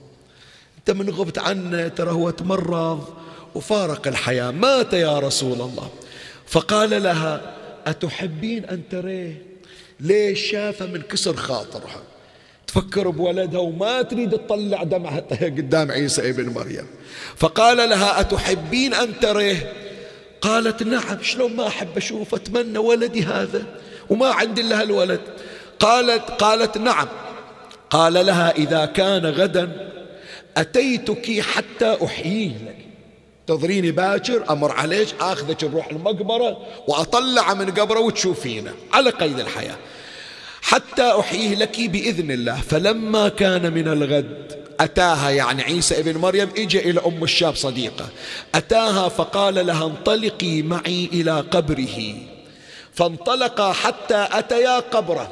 أنت من غبت عنه ترى هو تمرض. وفارق الحياة مات يا رسول الله. فقال لها أتحبين أن تريه؟ ليش شافه من كسر خاطرها؟ تفكر بولدها وما تريد تطلع دمعها [LAUGHS] قدام عيسى ابن مريم. فقال لها أتحبين أن تريه؟ قالت نعم شلون ما أحب أشوف أتمنى ولدي هذا وما عندي إلا الولد قالت قالت نعم. قال لها إذا كان غدا أتيتك حتى أحييه لك تضريني باكر أمر عليك آخذك نروح المقبرة وأطلع من قبره وتشوفينه. على قيد الحياة. حتى أحييه لك بإذن الله. فلما كان من الغد أتاها يعني عيسى ابن مريم إجا إلى أم الشاب صديقة. أتاها فقال لها انطلقي معي إلى قبره. فانطلقا حتى أتيا قبره.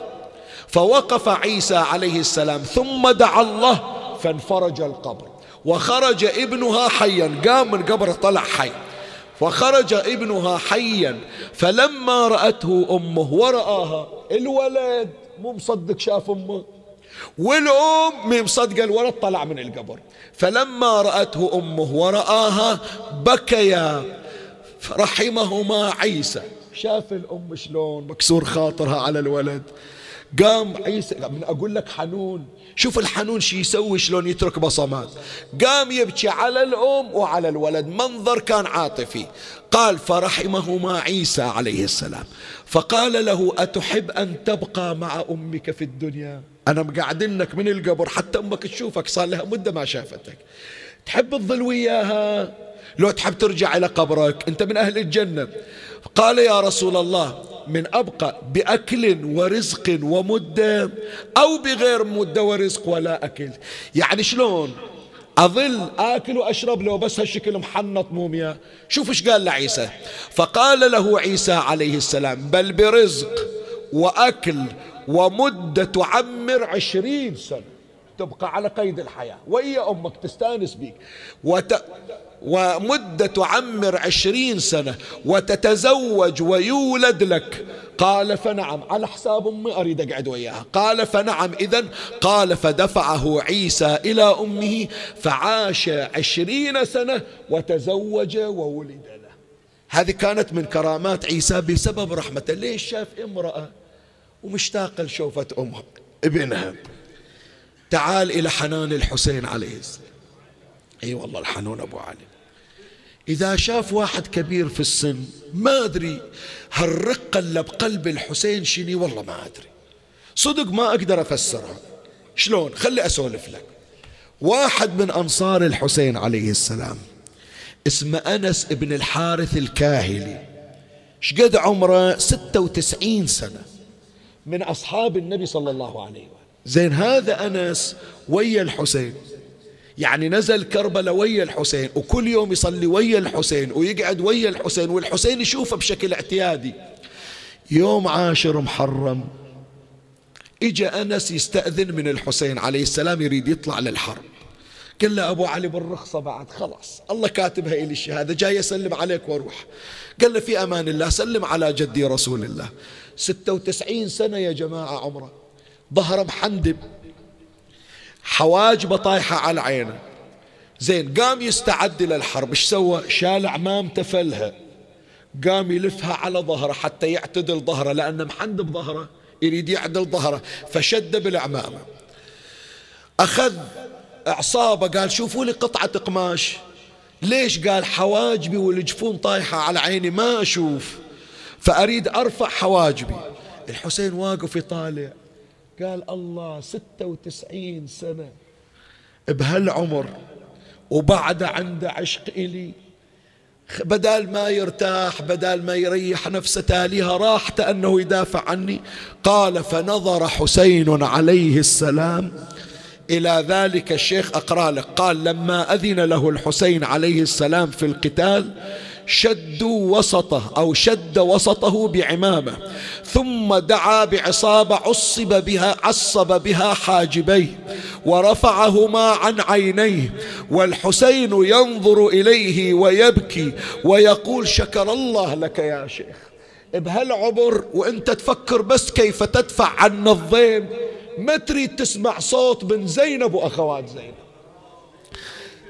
فوقف عيسى عليه السلام ثم دعا الله فانفرج القبر. وخرج ابنها حيا قام من قبره طلع حي. فخرج ابنها حيا فلما رأته أمه ورآها الولد مو مصدق شاف أمه. والأم مي مصدقة الولد طلع من القبر. فلما رأته أمه ورآها بكيا رحمهما عيسى. شاف الأم شلون مكسور خاطرها على الولد. قام عيسى من أقول لك حنون شوف الحنون شي يسوي شلون يترك بصمات. قام يبكي على الأم وعلى الولد. منظر كان عاطفي. قال فرحمهما عيسى عليه السلام. فقال له أتحب أن تبقى مع أمك في الدنيا؟ أنا مقعدنك من القبر. حتى أمك تشوفك. صار لها مدة ما شافتك. تحب تظل وياها؟ لو تحب ترجع إلى قبرك. أنت من أهل الجنة. قال يا رسول الله من أبقى بأكل ورزق ومدة أو بغير مدة ورزق ولا أكل. يعني شلون؟ أظل آكل وأشرب لو بس هالشكل محنط موميا شوف إيش قال لعيسى. فقال له عيسى عليه السلام بل برزق وأكل ومدة تعمر عشرين سنة. تبقى على قيد الحياة. وهي أمك تستأنس بيك. وت... ومدة تعمر عشرين سنة وتتزوج ويولد لك. قال فنعم على حساب أمي أريد أقعد وياها. قال فنعم إذا قال فدفعه عيسى إلى أمه فعاش عشرين سنة وتزوج وولد له. هذه كانت من كرامات عيسى بسبب رحمته. ليش شاف امرأة ومشتاقة لشوفة أمها ابنها. تعال إلى حنان الحسين عليه السلام. أي والله الحنون أبو علي. إذا شاف واحد كبير في السن ما أدري هالرقه اللي بقلب الحسين شني والله ما أدري. صدق ما أقدر أفسرها. شلون؟ خلي أسولف لك. واحد من أنصار الحسين عليه السلام اسمه أنس ابن الحارث الكاهلي شقد عمره ستة وتسعين سنة من أصحاب النبي صلى الله عليه وسلم. زين هذا أنس ويا الحسين. يعني نزل كربلاء ويا الحسين وكل يوم يصلي ويا الحسين ويقعد ويا الحسين والحسين يشوفه بشكل اعتيادي. يوم عاشر محرم إجا أنس يستأذن من الحسين عليه السلام يريد يطلع للحرب. قال له أبو علي بالرخصة بعد خلاص الله كاتبها إلي الشهادة جاي أسلم عليك وأروح. قال له في أمان الله سلم على جدي رسول الله. ستة وتسعين سنة يا جماعة عمرة ظهره محندب حواجبه طايحة على عينه زين قام يستعد للحرب إيش سوى؟ شال عمامته فلها قام يلفها على ظهره حتى يعتدل ظهره لأنه محندب ظهره يريد يعدل ظهره فشد بالعمامة أخذ عصابة قال شوفوا لي قطعة قماش. ليش؟ قال حواجبي والجفون طايحة على عيني ما أشوف. فأريد أرفع حواجبي الحسين واقف يطالع. قال الله ستة وتسعين سنة. بهالعمر وبعد عنده عشق إلي بدال ما يرتاح بدال ما يريح نفسه تاليها راحته أنه يدافع عني. قال فنظر حسين عليه السلام إلى ذلك الشيخ. أقرأ لك. قال لما أذن له الحسين عليه السلام في القتال شدوا وسطه أو شد وسطه بعمامة ثم دعا بعصابة عصب بها عصب بها حاجبيه ورفعهما عن عينيه والحسين ينظر إليه ويبكي ويقول شكر الله لك يا شيخ بهالعمر وإنت تفكر بس كيف تدفع عن الضيم ما تريد تسمع صوت بن زينب وأخوات زينب.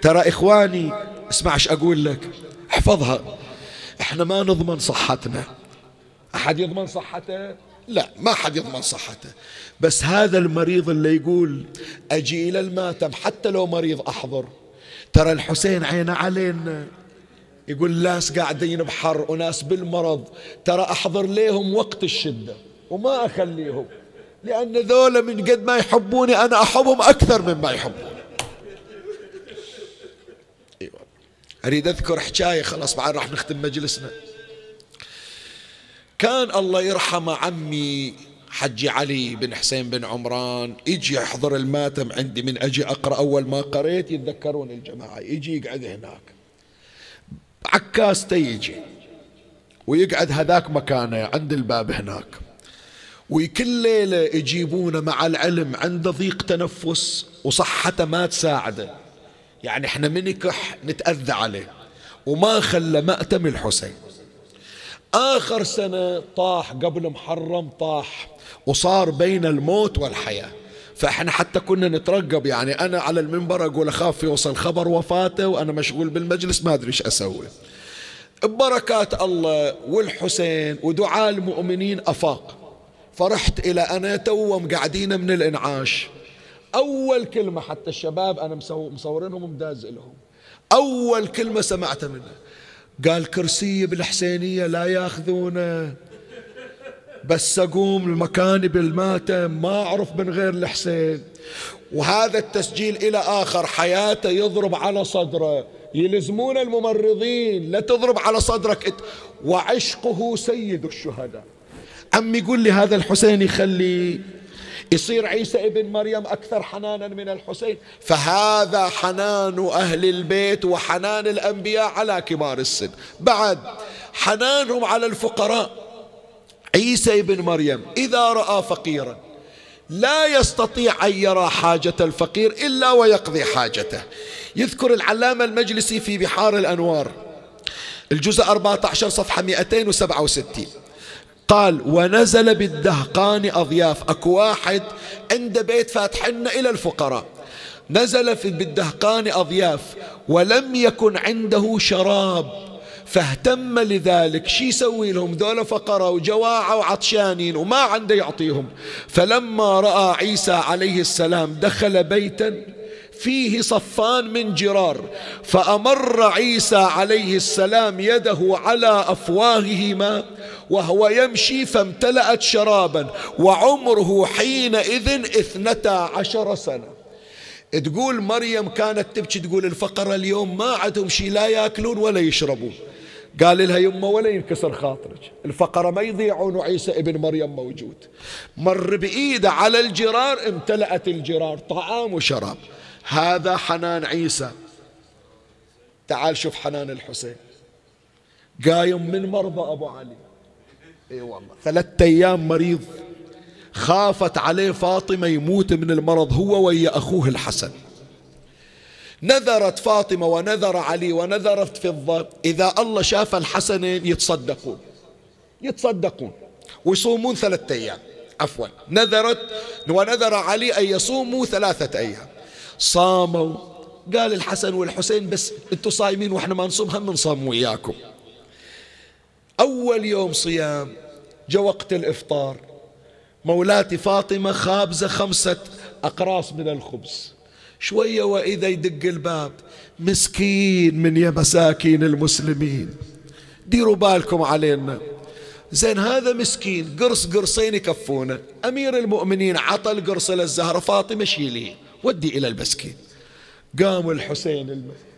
ترى إخواني اسمع إيش أقول لك. احفظها. إحنا ما نضمن صحتنا. أحد يضمن صحته؟ لا ما حد يضمن صحته. بس هذا المريض اللي يقول أجي إلى الماتم حتى لو مريض أحضر. ترى الحسين عينه علينا. يقول ناس قاعدين بحر وناس بالمرض. ترى أحضر ليهم وقت الشدة. وما أخليهم. لأن ذولا من قد ما يحبوني أنا أحبهم أكثر مما يحبوني. أريد أذكر حكاية خلاص بعد راح نختم مجلسنا. كان الله يرحمه عمي حجي علي بن حسين بن عمران يجي يحضر الماتم عندي من أجي أقرأ أول ما قريت يتذكرون الجماعة يجي يقعد هناك. عكاس يجي ويقعد هذاك مكانه عند الباب هناك. وكل ليلة يجيبونه مع العلم عنده ضيق تنفس وصحته ما تساعده. يعني إحنا من يكح نتأذى عليه. وما خلى مأتم الحسين. آخر سنة طاح قبل محرم طاح وصار بين الموت والحياة. فإحنا حتى كنا نترقب يعني أنا على المنبر أقول أخاف يوصل خبر وفاته وأنا مشغول بالمجلس ما أدري إيش أسوي. ببركات الله والحسين ودعاء المؤمنين أفاق. فرحت إلى أنا توهم قاعدين من الإنعاش. أول كلمة حتى الشباب أنا مصورينهم ومداز لهم أول كلمة سمعتها منه. قال كرسي بالحسينية لا ياخذونه. بس أقوم المكان بالماتم ما أعرف من غير الحسين. وهذا التسجيل إلى آخر حياته يضرب على صدره. يلزمون الممرضين لا تضرب على صدرك. وعشقه سيد الشهداء. عم يقول لي هذا الحسين يخلي يصير عيسى ابن مريم أكثر حنانا من الحسين. فهذا حنان أهل البيت وحنان الأنبياء على كبار السن. بعد حنانهم على الفقراء. عيسى ابن مريم إذا رأى فقيرا لا يستطيع أن يرى حاجة الفقير إلا ويقضي حاجته. يذكر العلامة المجلسي في بحار الأنوار. الجزء 14 صفحة 267 قال ونزل بالدهقان أضياف. أكو واحد عند بيت فاتحنا إلى الفقراء. نزل في بالدهقان أضياف ولم يكن عنده شراب. فاهتم لذلك. شي يسوي لهم؟ ذولا فقراء وجواعة وعطشانين وما عنده يعطيهم. فلما رأى عيسى عليه السلام دخل بيتا فيه صفان من جرار فأمر عيسى عليه السلام يده على أفواههما وهو يمشي فامتلأت شرابا وعمره حينئذ اثنتا عشر سنة. تقول مريم كانت تبكي تقول الفقراء اليوم ما عندهم شيء لا ياكلون ولا يشربون. قال لها يمه ولا ينكسر خاطرك. الفقراء ما يضيعون وعيسى ابن مريم موجود. مر بإيده على الجرار امتلأت الجرار طعام وشراب. هذا حنان عيسى. تعال شوف حنان الحسين. قايم من مرضى أبو علي. إي والله. ثلاثة أيام مريض. خافت عليه فاطمة يموت من المرض هو ويا أخوه الحسن. نذرت فاطمة ونذر علي ونذرت فضة. إذا الله شاف الحسنين يتصدقون. يتصدقون. ويصومون ثلاثة أيام. عفوا. نذرت ونذر علي أن يصوموا ثلاثة أيام. صاموا. قال الحسن والحسين بس أنتم صايمين وإحنا ما نصوم هم نصوم وياكم. أول يوم صيام جاء وقت الإفطار. مولاتي فاطمة خابزة خمسة أقراص من الخبز. شوية وإذا يدق الباب مسكين من يا مساكين المسلمين. ديروا بالكم علينا. زين هذا مسكين قرص قرصين يكفونه أمير المؤمنين عطى القرص للزهرة فاطمة شيليه. ودي إلى المسكين قام الحسين المسكين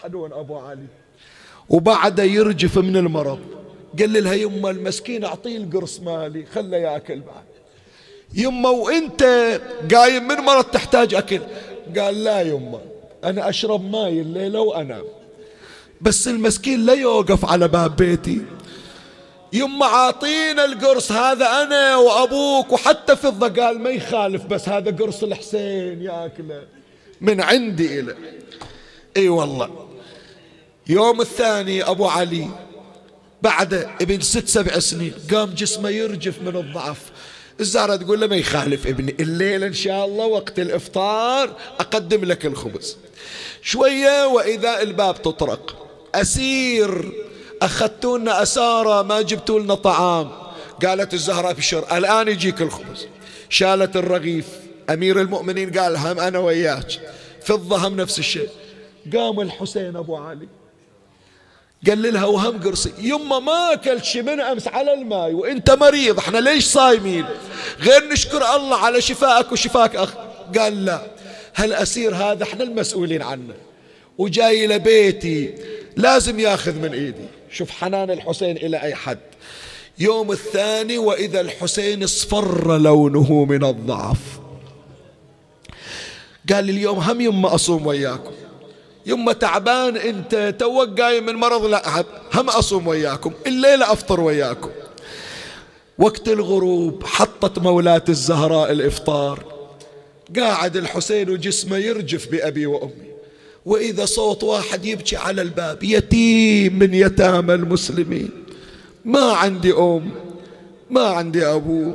حنون أبو علي. وبعده يرجف من المرض. قال لها يما المسكين أعطيه القرص مالي خله يأكل بعد. يما وإنت قايم من مرض تحتاج أكل؟ قال لا يما أنا أشرب ماي الليلة وأنام. بس المسكين لا يوقف على باب بيتي. يما عاطينا القرص هذا أنا وأبوك وحتى فضة قال ما يخالف بس هذا قرص الحسين ياكله من عندي إلى. إي والله. يوم الثاني أبو علي بعد ابن ست سبع سنين قام جسمه يرجف من الضعف. الزهرة تقول له ما يخالف ابني الليلة إن شاء الله وقت الإفطار أقدم لك الخبز. شوية وإذا الباب تطرق. أسير أخذتونا أسارة ما جبتوا لنا طعام. قالت الزهرة ابشر الآن يجيك الخبز. شالت الرغيف. أمير المؤمنين قال هم أنا وياك. فضة هم نفس الشيء. قام الحسين أبو علي. قال لها وهم قرصي. يما ما أكلت شي من أمس على الماي وإنت مريض. إحنا ليش صايمين؟ غير نشكر الله على شفائك وشفاك أخ. قال لا. هالاسير هذا؟ إحنا المسؤولين عنه. وجاي لبيتي. لازم ياخذ من إيدي. شوف حنان الحسين إلى أي حد. يوم الثاني وإذا الحسين اصفر لونه من الضعف. قال اليوم هم يما أصوم وياكم. يما تعبان أنت توك قايم من مرض لا هم أصوم وياكم. الليلة أفطر وياكم. وقت الغروب حطت مولاة الزهراء الإفطار. قاعد الحسين وجسمه يرجف بأبي وأمي. وإذا صوت واحد يبكي على الباب يتيم من يتامى المسلمين. ما عندي أم ما عندي أبو.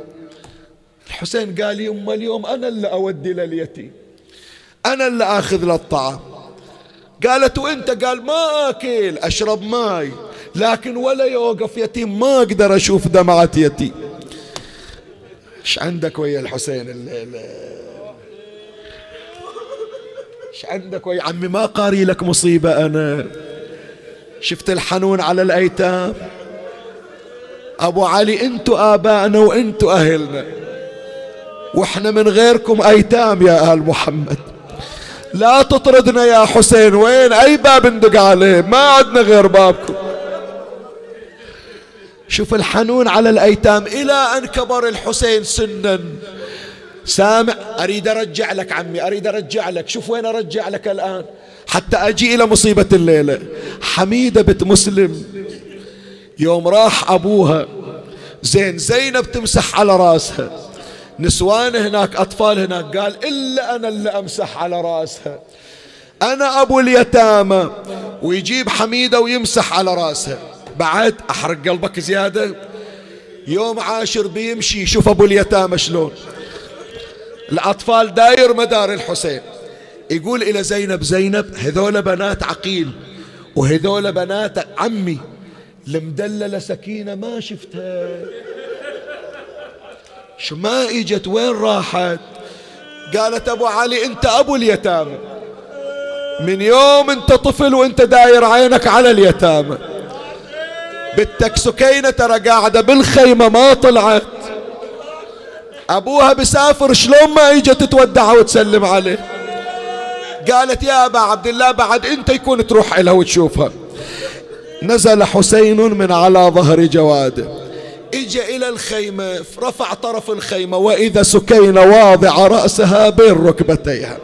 الحسين قال يما اليوم أنا اللي أودي لليتيم أنا اللي آخذ له الطعام. قالت وإنت؟ قال ما آكل أشرب ماي لكن ولا يوقف يتيم ما أقدر أشوف دمعة يتيم. إيش عندك ويا الحسين الليلة إيش عندك ويا عمي ما قاري لك مصيبة أنا. شفت الحنون على الأيتام. أبو علي انتو ابائنا وانتو أهلنا. وإحنا من غيركم أيتام يا آل محمد. لا تطردنا يا حسين. وين؟ أي باب ندق عليه؟ ما عندنا غير بابكم. شوف الحنون على الأيتام. إلى أن كبر الحسين سنا. سامع أريد أرجع لك عمي أريد أرجع لك. شوف وين أرجع لك الآن. حتى أجي إلى مصيبة الليلة. حميدة بنت مسلم. يوم راح أبوها. زين زينب تمسح على راسها. نسوان هناك أطفال هناك. قال إلا أنا اللي أمسح على رأسها. أنا أبو اليتامى. ويجيب حميدة ويمسح على رأسها. بعد أحرق قلبك زيادة. يوم عاشر بيمشي. شوف أبو اليتامى شلون. الأطفال داير مدار الحسين. يقول إلى زينب زينب هذول بنات عقيل وهذول بنات عمي. المدللة سكينة ما شفتها. شو ما إجت وين راحت؟ قالت أبو علي أنت أبو اليتامى من يوم أنت طفل وأنت داير عينك على اليتامى بنتك سكينة ترى قاعدة بالخيمة ما طلعت. أبوها بسافر شلون ما إجت تودعها وتسلم عليه؟ قالت يا أبا عبد الله بعد أنت يكون تروح لها وتشوفها. نزل حسين من على ظهر جواده. اجى إلى الخيمة رفع طرف الخيمة وإذا سكينة واضعة رأسها بين ركبتيها.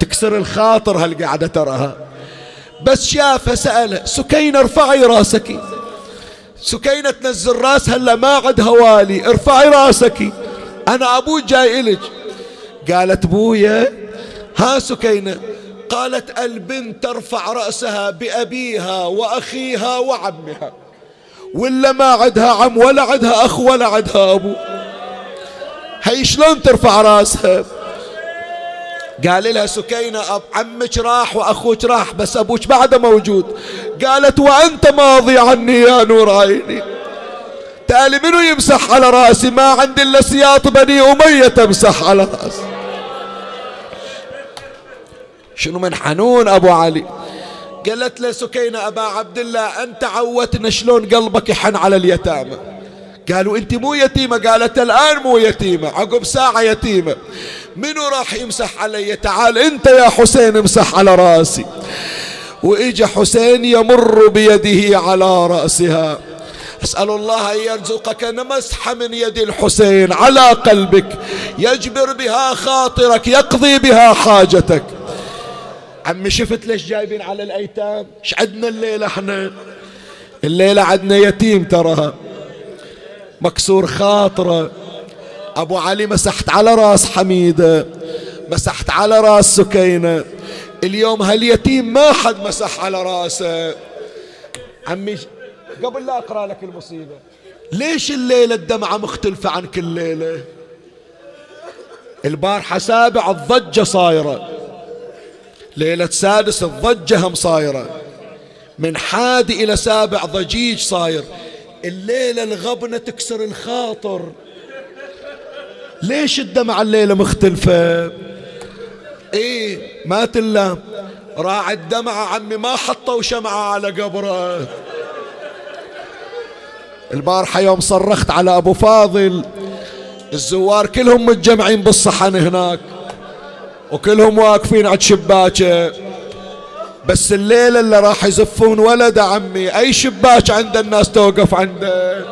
تكسر الخاطر هالقعدة تراها؟ بس شافها سألها سكينة ارفعي رأسك. سكينة تنزل راسها هلا ما عندها والي ارفعي راسك. أنا أبوك جاي إلك. قالت بويا ها سكينة. قالت البنت ترفع رأسها بأبيها وأخيها وعمها. ولا ما عندها عم ولا عندها أخ ولا عندها أبو. هي شلون ترفع راسها؟ قال لها سكينة أب عمك راح وأخوك راح بس أبوك بعده موجود. قالت وأنت ماضي عني يا نور عيني تالي منو يمسح على رأسي؟ ما عندي إلا سياط بني أمية تمسح على رأسي. شنو من حنون أبو علي؟ قالت له سكينة أبا عبد الله أنت عودتنا شلون قلبك يحن على اليتامى؟ قالوا أنت مو يتيمة. قالت الآن مو يتيمة. عقب ساعة يتيمة. منو راح يمسح علي؟ تعال أنت يا حسين امسح على رأسي. وإجا حسين يمر بيده على رأسها. أسأل الله أن يرزقك مسحة من يد الحسين على قلبك. يجبر بها خاطرك يقضي بها حاجتك. عمي شفت ليش جايبين على الأيتام؟ إيش عدنا الليلة إحنا؟ الليلة عدنا يتيم تراها. مكسور خاطرة. أبو علي مسحت على راس حميدة مسحت على راس سكينة. اليوم هاليتيم ما حد مسح على راسه. عمي قبل لا أقرأ لك المصيبة ليش الليلة الدمعة مختلفة عن كل ليلة؟ البارحة سابع الضجة صايرة. ليلة سادس الضجة هم صايرة. من حادي إلى سابع ضجيج صاير. الليلة الغبنة تكسر الخاطر. ليش الدمعة الليلة مختلفة؟ إيه مات الله راعي الدمعة عمي ما حطوا شمعة على قبره. البارحة يوم صرخت على أبو فاضل الزوار كلهم متجمعين بالصحن هناك وكلهم واقفين عند شباكه بس الليلة اللي راح يزفون ولد عمي أي شباك عند الناس توقف عنده؟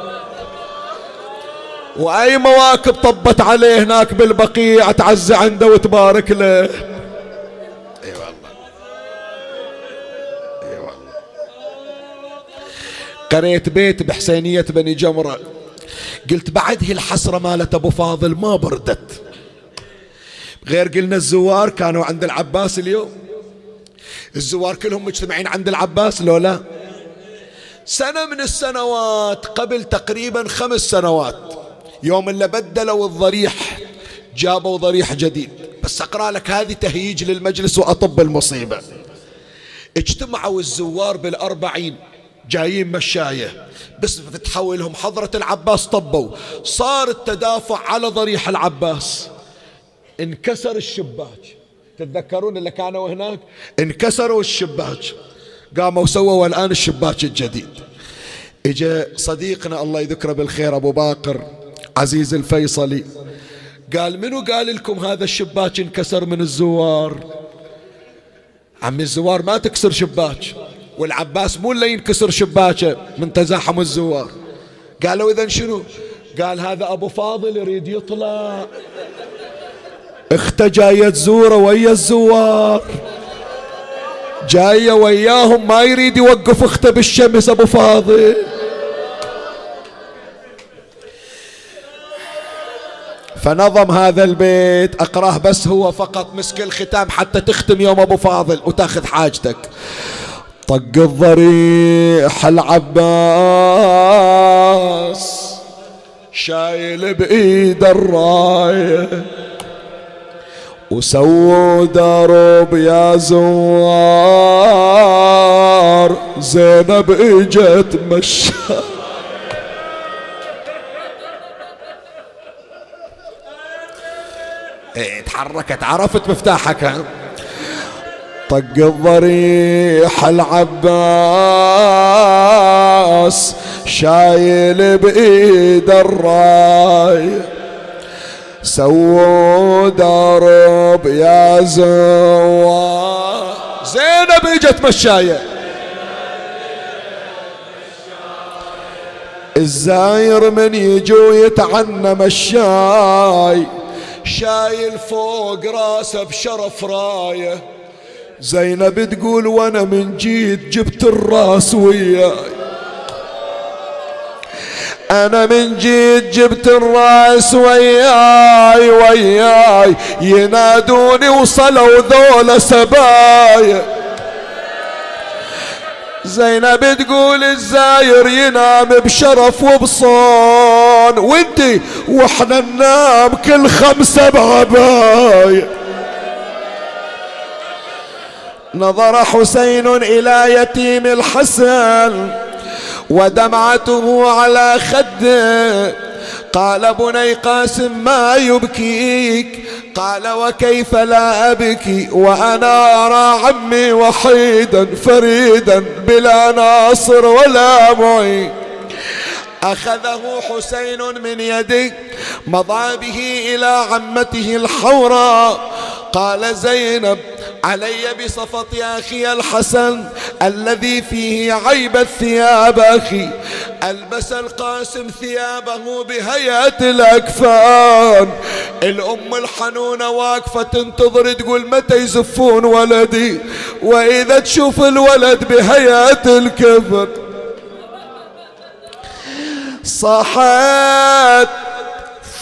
وأي مواكب طبت عليه هناك بالبقيع تعزى عنده وتبارك له. اي والله. اي والله. قريت بيت بحسينية بني جمرة. قلت بعد هي الحسرة مالت أبو فاضل ما بردت. غير قلنا الزوار كانوا عند العباس اليوم. الزوار كلهم مجتمعين عند العباس لو لا؟ سنة من السنوات قبل تقريبا خمس سنوات يوم اللي بدلوا الضريح جابوا ضريح جديد. بس أقرأ لك هذه تهيج للمجلس وأطب المصيبة. اجتمعوا الزوار بالأربعين جايين مشاية. بس فتحوا لهم حضرة العباس طبوا. صار التدافع على ضريح العباس. انكسر الشباك. تتذكرون اللي كانوا هناك؟ انكسروا الشباك. قاموا سووا الآن الشباك الجديد. إجا صديقنا الله يذكره بالخير أبو باقر عزيز الفيصلي. قال منو قال لكم هذا الشباك انكسر من الزوار؟ عمي الزوار ما تكسر شباك. والعباس مو اللي ينكسر شباكه من تزاحم الزوار. قالوا اذا شنو؟ قال هذا أبو فاضل يريد يطلع. اخته جاية تزوره ويا الزوار. جاية وياهم ما يريد يوقف اخته بالشمس أبو فاضل. فنظم هذا البيت أقراه بس هو فقط مسك الختام حتى تختم يوم أبو فاضل وتاخذ حاجتك. طق الضريح العباس شايل بإيد الراية. وسووا درب يا زوار. زينب إجت مشى إيه تحركت عرفت مفتاحك. طق الضريح العباس شايل بإيد الراي. سووا درب يا زوار زينب إجت مشاية. الزاير من يجو يتعنى مشاي. شايل فوق راسه بشرف راية. زينب تقول وأنا من جيت جبت الراس وياي. أنا من جيت جبت الرأس وياي وياي ينادوني وصلوا ذولا سبايا. زينب تقول الزاير ينام بشرف وبصون وانتي وإحنا ننام كل خمسة بعباية نظر حسين إلى يتيم الحسن ودمعته على خده قال بني قاسم ما يبكيك؟ قال وكيف لا أبكي؟ وأنا أرى عمي وحيدا فريدا بلا ناصر ولا معين. أخذه حسين من يدي مضى به إلى عمته الحوراء قال زينب علي بصفة أخي الحسن الذي فيه عيب الثياب أخي. ألبس القاسم ثيابه بهيئة الأكفان. الأم الحنونة واقفة تنتظر تقول متى يزفون ولدي. وإذا تشوف الولد بهيئة الكفن صحت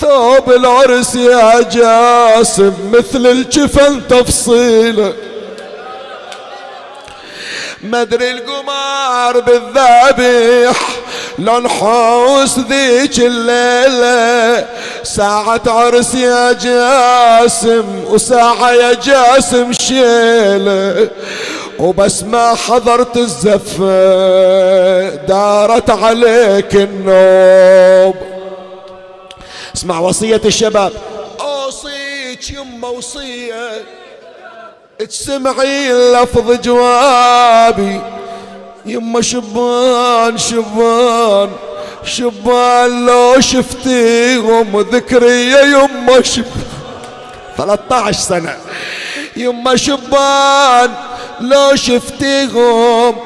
ثوب العرس يا جاسم مثل الجفن تفصيله. مدري القمار بالذبيح لو نحوس ذيك الليلة. ساعة عرس يا جاسم وساعة يا جاسم شيلة. وبس ما حضرت الزفة دارت عليك النوب. اسمع وصية الشباب. أوصيك يما وصية تسمعي لفظ جوابي. يما شبان شبان شبان لو شفتيهم ذكرية يما شبان 13 سنة. يما شبان لو شفتيهم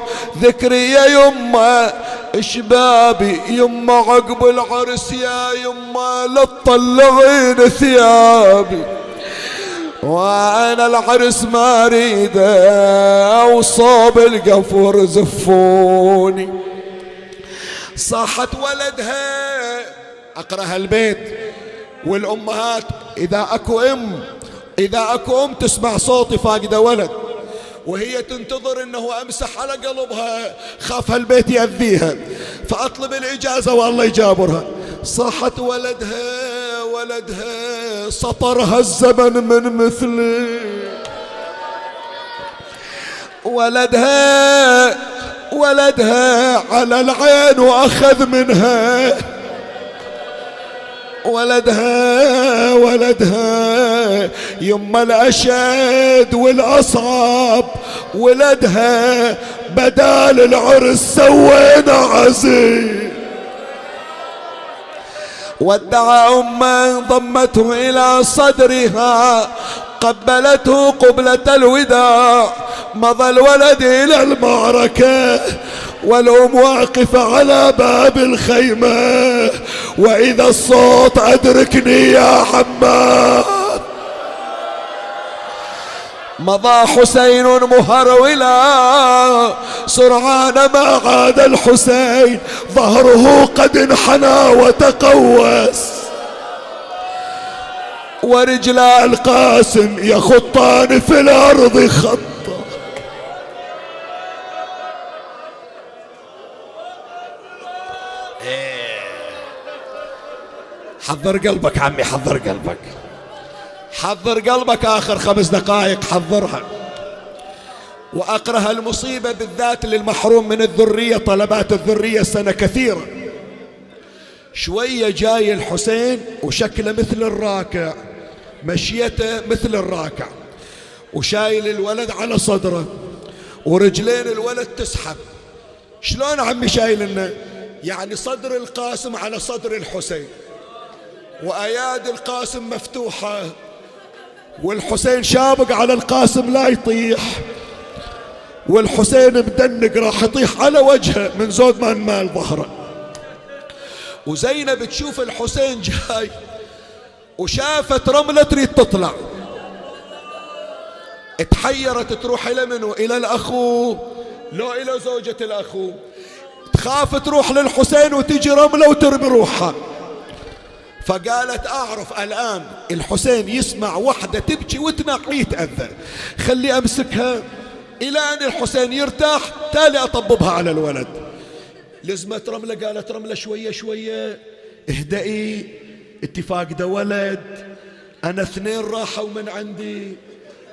ذكرية يما شبابي يما عقب العرس يا يما لا تطلعين ثيابي. وأنا العرس ما أريده وصوب القفور زفوني. صاحت ولدها اقرا البيت والأمهات إذا أكو أم إذا أكو أم تسمع صوتي فاقده ولد وهي تنتظر إنه أمسح على قلبها خاف هالبيت يأذيها. فأطلب الإجازة والله يجابرها. صاحت ولدها ولدها سطرها الزمن من مثله ولدها ولدها على العين وأخذ منها. ولدها ولدها. يما الأشد والأصعب ولدها بدال العرس سوينا عزيز. ودع أمه ضمته إلى صدرها. قبلته قبلة الوداع. مضى الولد إلى المعركة والأم واقفة على باب الخيمة. وإذا الصوت أدركني يا حماد. مضى حسين مهرولا. سرعان ما عاد الحسين ظهره قد انحنى وتقوس. ورجلا القاسم يخطان في الأرض خط حضر قلبك عمي حضر قلبك. حضر قلبك آخر خمس دقائق حضرها. وأقرأ المصيبة بالذات للمحروم من الذرية طلبات الذرية سنة كثيرة. شوية جاي الحسين وشكله مثل الراكع. مشيته مثل الراكع وشايل الولد على صدره ورجلين الولد تسحب. شلون عمي شايل يعني صدر القاسم على صدر الحسين وأياد القاسم مفتوحة والحسين شابق على القاسم لا يطيح والحسين مدنق راح يطيح على وجهه من زود ما مال ظهره. وزينب تشوف الحسين جاي وشافت رملة تريد تطلع. تحيرت تروح إلى منو؟ إلى الأخو. لو إلى زوجة الأخو. تخاف تروح للحسين وتجي رملة وترمي روحها. فقالت أعرف الآن الحسين يسمع وحدة تبكي وتنقي يتأذى خلي أمسكها. إلى أن الحسين يرتاح تالي أطببها على الولد. لزمت رملة قالت رملة شوية شوية. اهدئي. اتفاق ده ولد. أنا اثنين راحوا من عندي.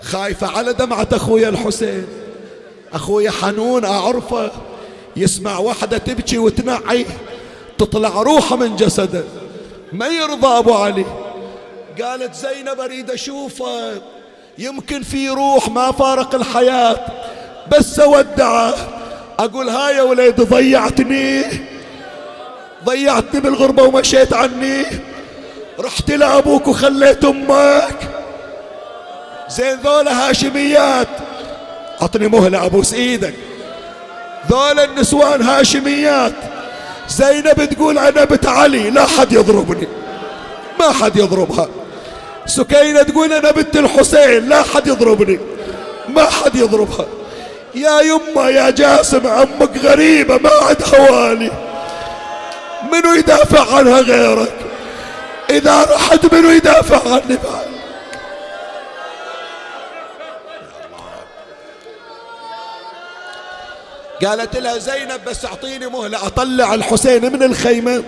خايفة على دمعة أخويا الحسين. أخويا حنون أعرفه. يسمع وحدة تبكي وتنعي. تطلع روحه من جسده. ما يرضى أبو علي. قالت زينب أريد أشوفه. يمكن في روح ما فارق الحياة. بس أودعه. أقول ها يا وليد ضيعتني. ضيعتني بالغربة ومشيت عني. رحت لأبوك وخليت أمك. زين ذولا هاشميات. أعطني مهلة أبوس إيدك. ذولا النسوان هاشميات. زينب تقول أنا بنت علي لا حد يضربني. ما حد يضربها. سكينة تقول أنا بنت الحسين لا حد يضربني. ما حد يضربها. يا يما يا جاسم عمك غريبة ما عندها والي منو يدافع عنها غيرك؟ إذا رحت منو يدافع عني بعد قالت لها زينب بس أعطيني مهلة أطلع الحسين من الخيمة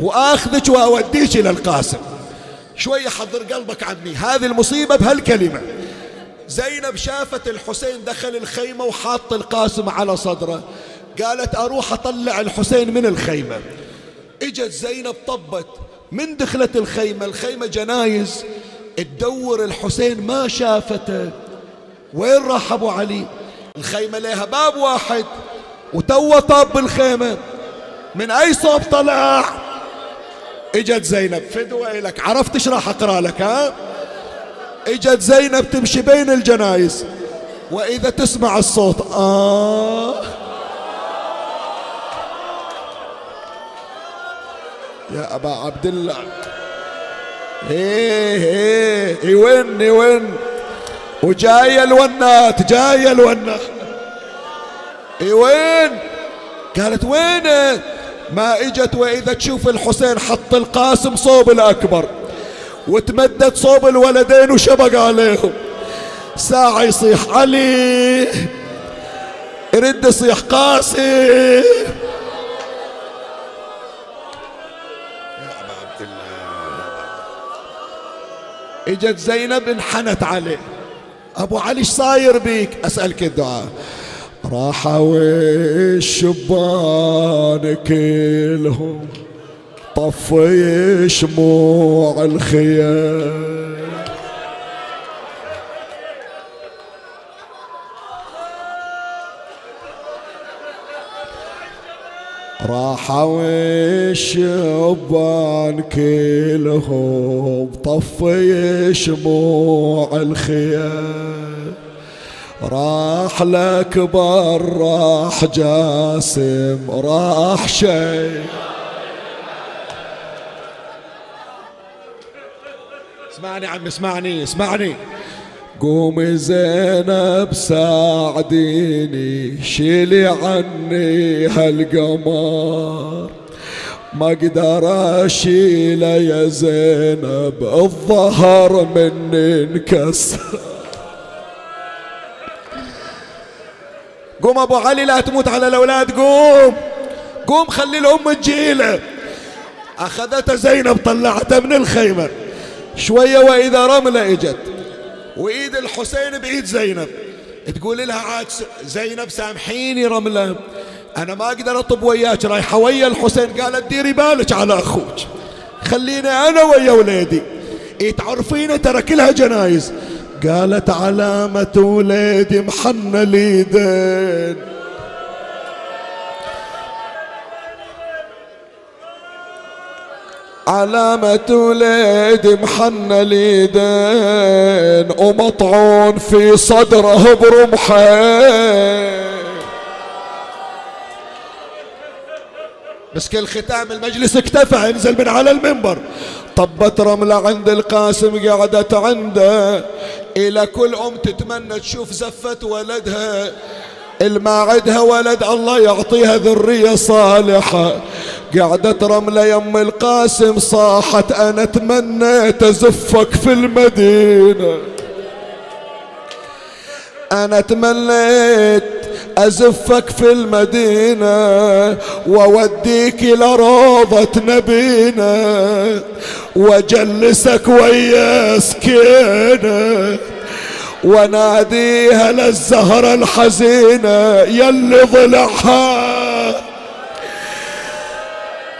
وآخذك وأوديك إلى القاسم. شوية حضر قلبك عني هذه المصيبة بهالكلمة. زينب شافت الحسين دخل الخيمة وحاط القاسم على صدره. قالت أروح أطلع الحسين من الخيمة. إجت زينب طبت من دخلت الخيمة الخيمة جنايز. تدور الحسين ما شافته. وين راح أبو علي؟ الخيمة لها باب واحد وتو طاب بالخيمة. من أي صوب طلع؟ إجت زينب. فدوة لك عرفت إيش راح أقرأ لك ها؟ إجت زينب تمشي بين الجنايز. وإذا تسمع الصوت آه. يا أبا عبد الله. إيه إيه يون يون. وجاية الونات جاية الونات. وين قالت وين ما إجت وإذا تشوف الحسين حط القاسم صوب الأكبر. وتمدد صوب الولدين وشبق عليهم. ساعة يصيح علي يرد يصيح قاسم. إجت زينب انحنت عليه. أبو علي صاير بيك؟ أسألك الدعاء. راحوا الشبان كلهم طفي شموع الخيام. راحوا الشبان كلهم طفي شموع الخيام راح لكبر راح جاسم راح شيء اسمعني عم اسمعني اسمعني. قومي زينب ساعديني شيلي عني هالقمر. ما أقدر أشيله يا زينب الظهر مني انكسر. قوم أبو علي لا تموت على الأولاد قوم. قوم خلي الأم تجيله. أخذته زينب طلعته من الخيمة. شوية وإذا رملة إجت. وإيد الحسين بإيد زينب. تقول لها عاد زينب سامحيني رملة. أنا ما أقدر أطب وياك رايحة ويا الحسين. قالت ديري بالك على أخوك. خليني أنا ويا وليدي. تعرفين ترى كلها جنايز. قالت علامة وليدي محن اليدين علامة وليدي محن اليدين ومطعون في صدره برمحين بس كل ختام المجلس اكتفى انزل من على المنبر. طبت رملة عند القاسم قعدت عنده. إلى كل أم تتمنى تشوف زفة ولدها. الما عندها ولد الله يعطيها ذرية صالحة. قعدت رملة يم القاسم صاحت أنا تمنيت أزفك في المدينة. أنا تمنيت أزفك في المدينة ووديك إلى روضة نبينا وجلسك ويا سكينة. وناديها للزهرة الحزينة يلي ضلعها.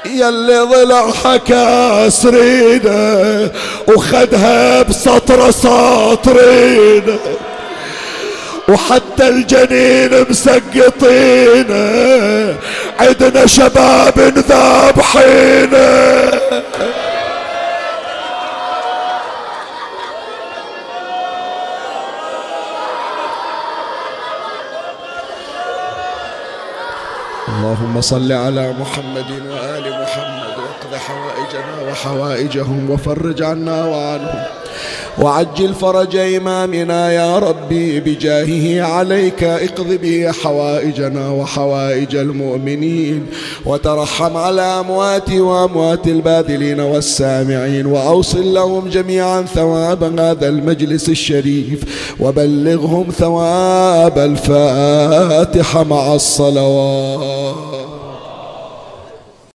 يلي ضلعها كاسرينه وخدها بسطر ساطرينه وحتى الجنين مسقطينه عندنا شباب ذابحينه اللهم صل على محمد وآل محمد واقض حوائجنا وحوائجهم وفرج عنا وعنهم. وعجل فرج إمامنا يا ربي بجاهه عليك اقض به حوائجنا وحوائج المؤمنين. وترحم على أموات وأموات الباذلين والسامعين وأوصل لهم جميعا ثواب هذا المجلس الشريف. وبلغهم ثواب الفاتحة مع الصلوات.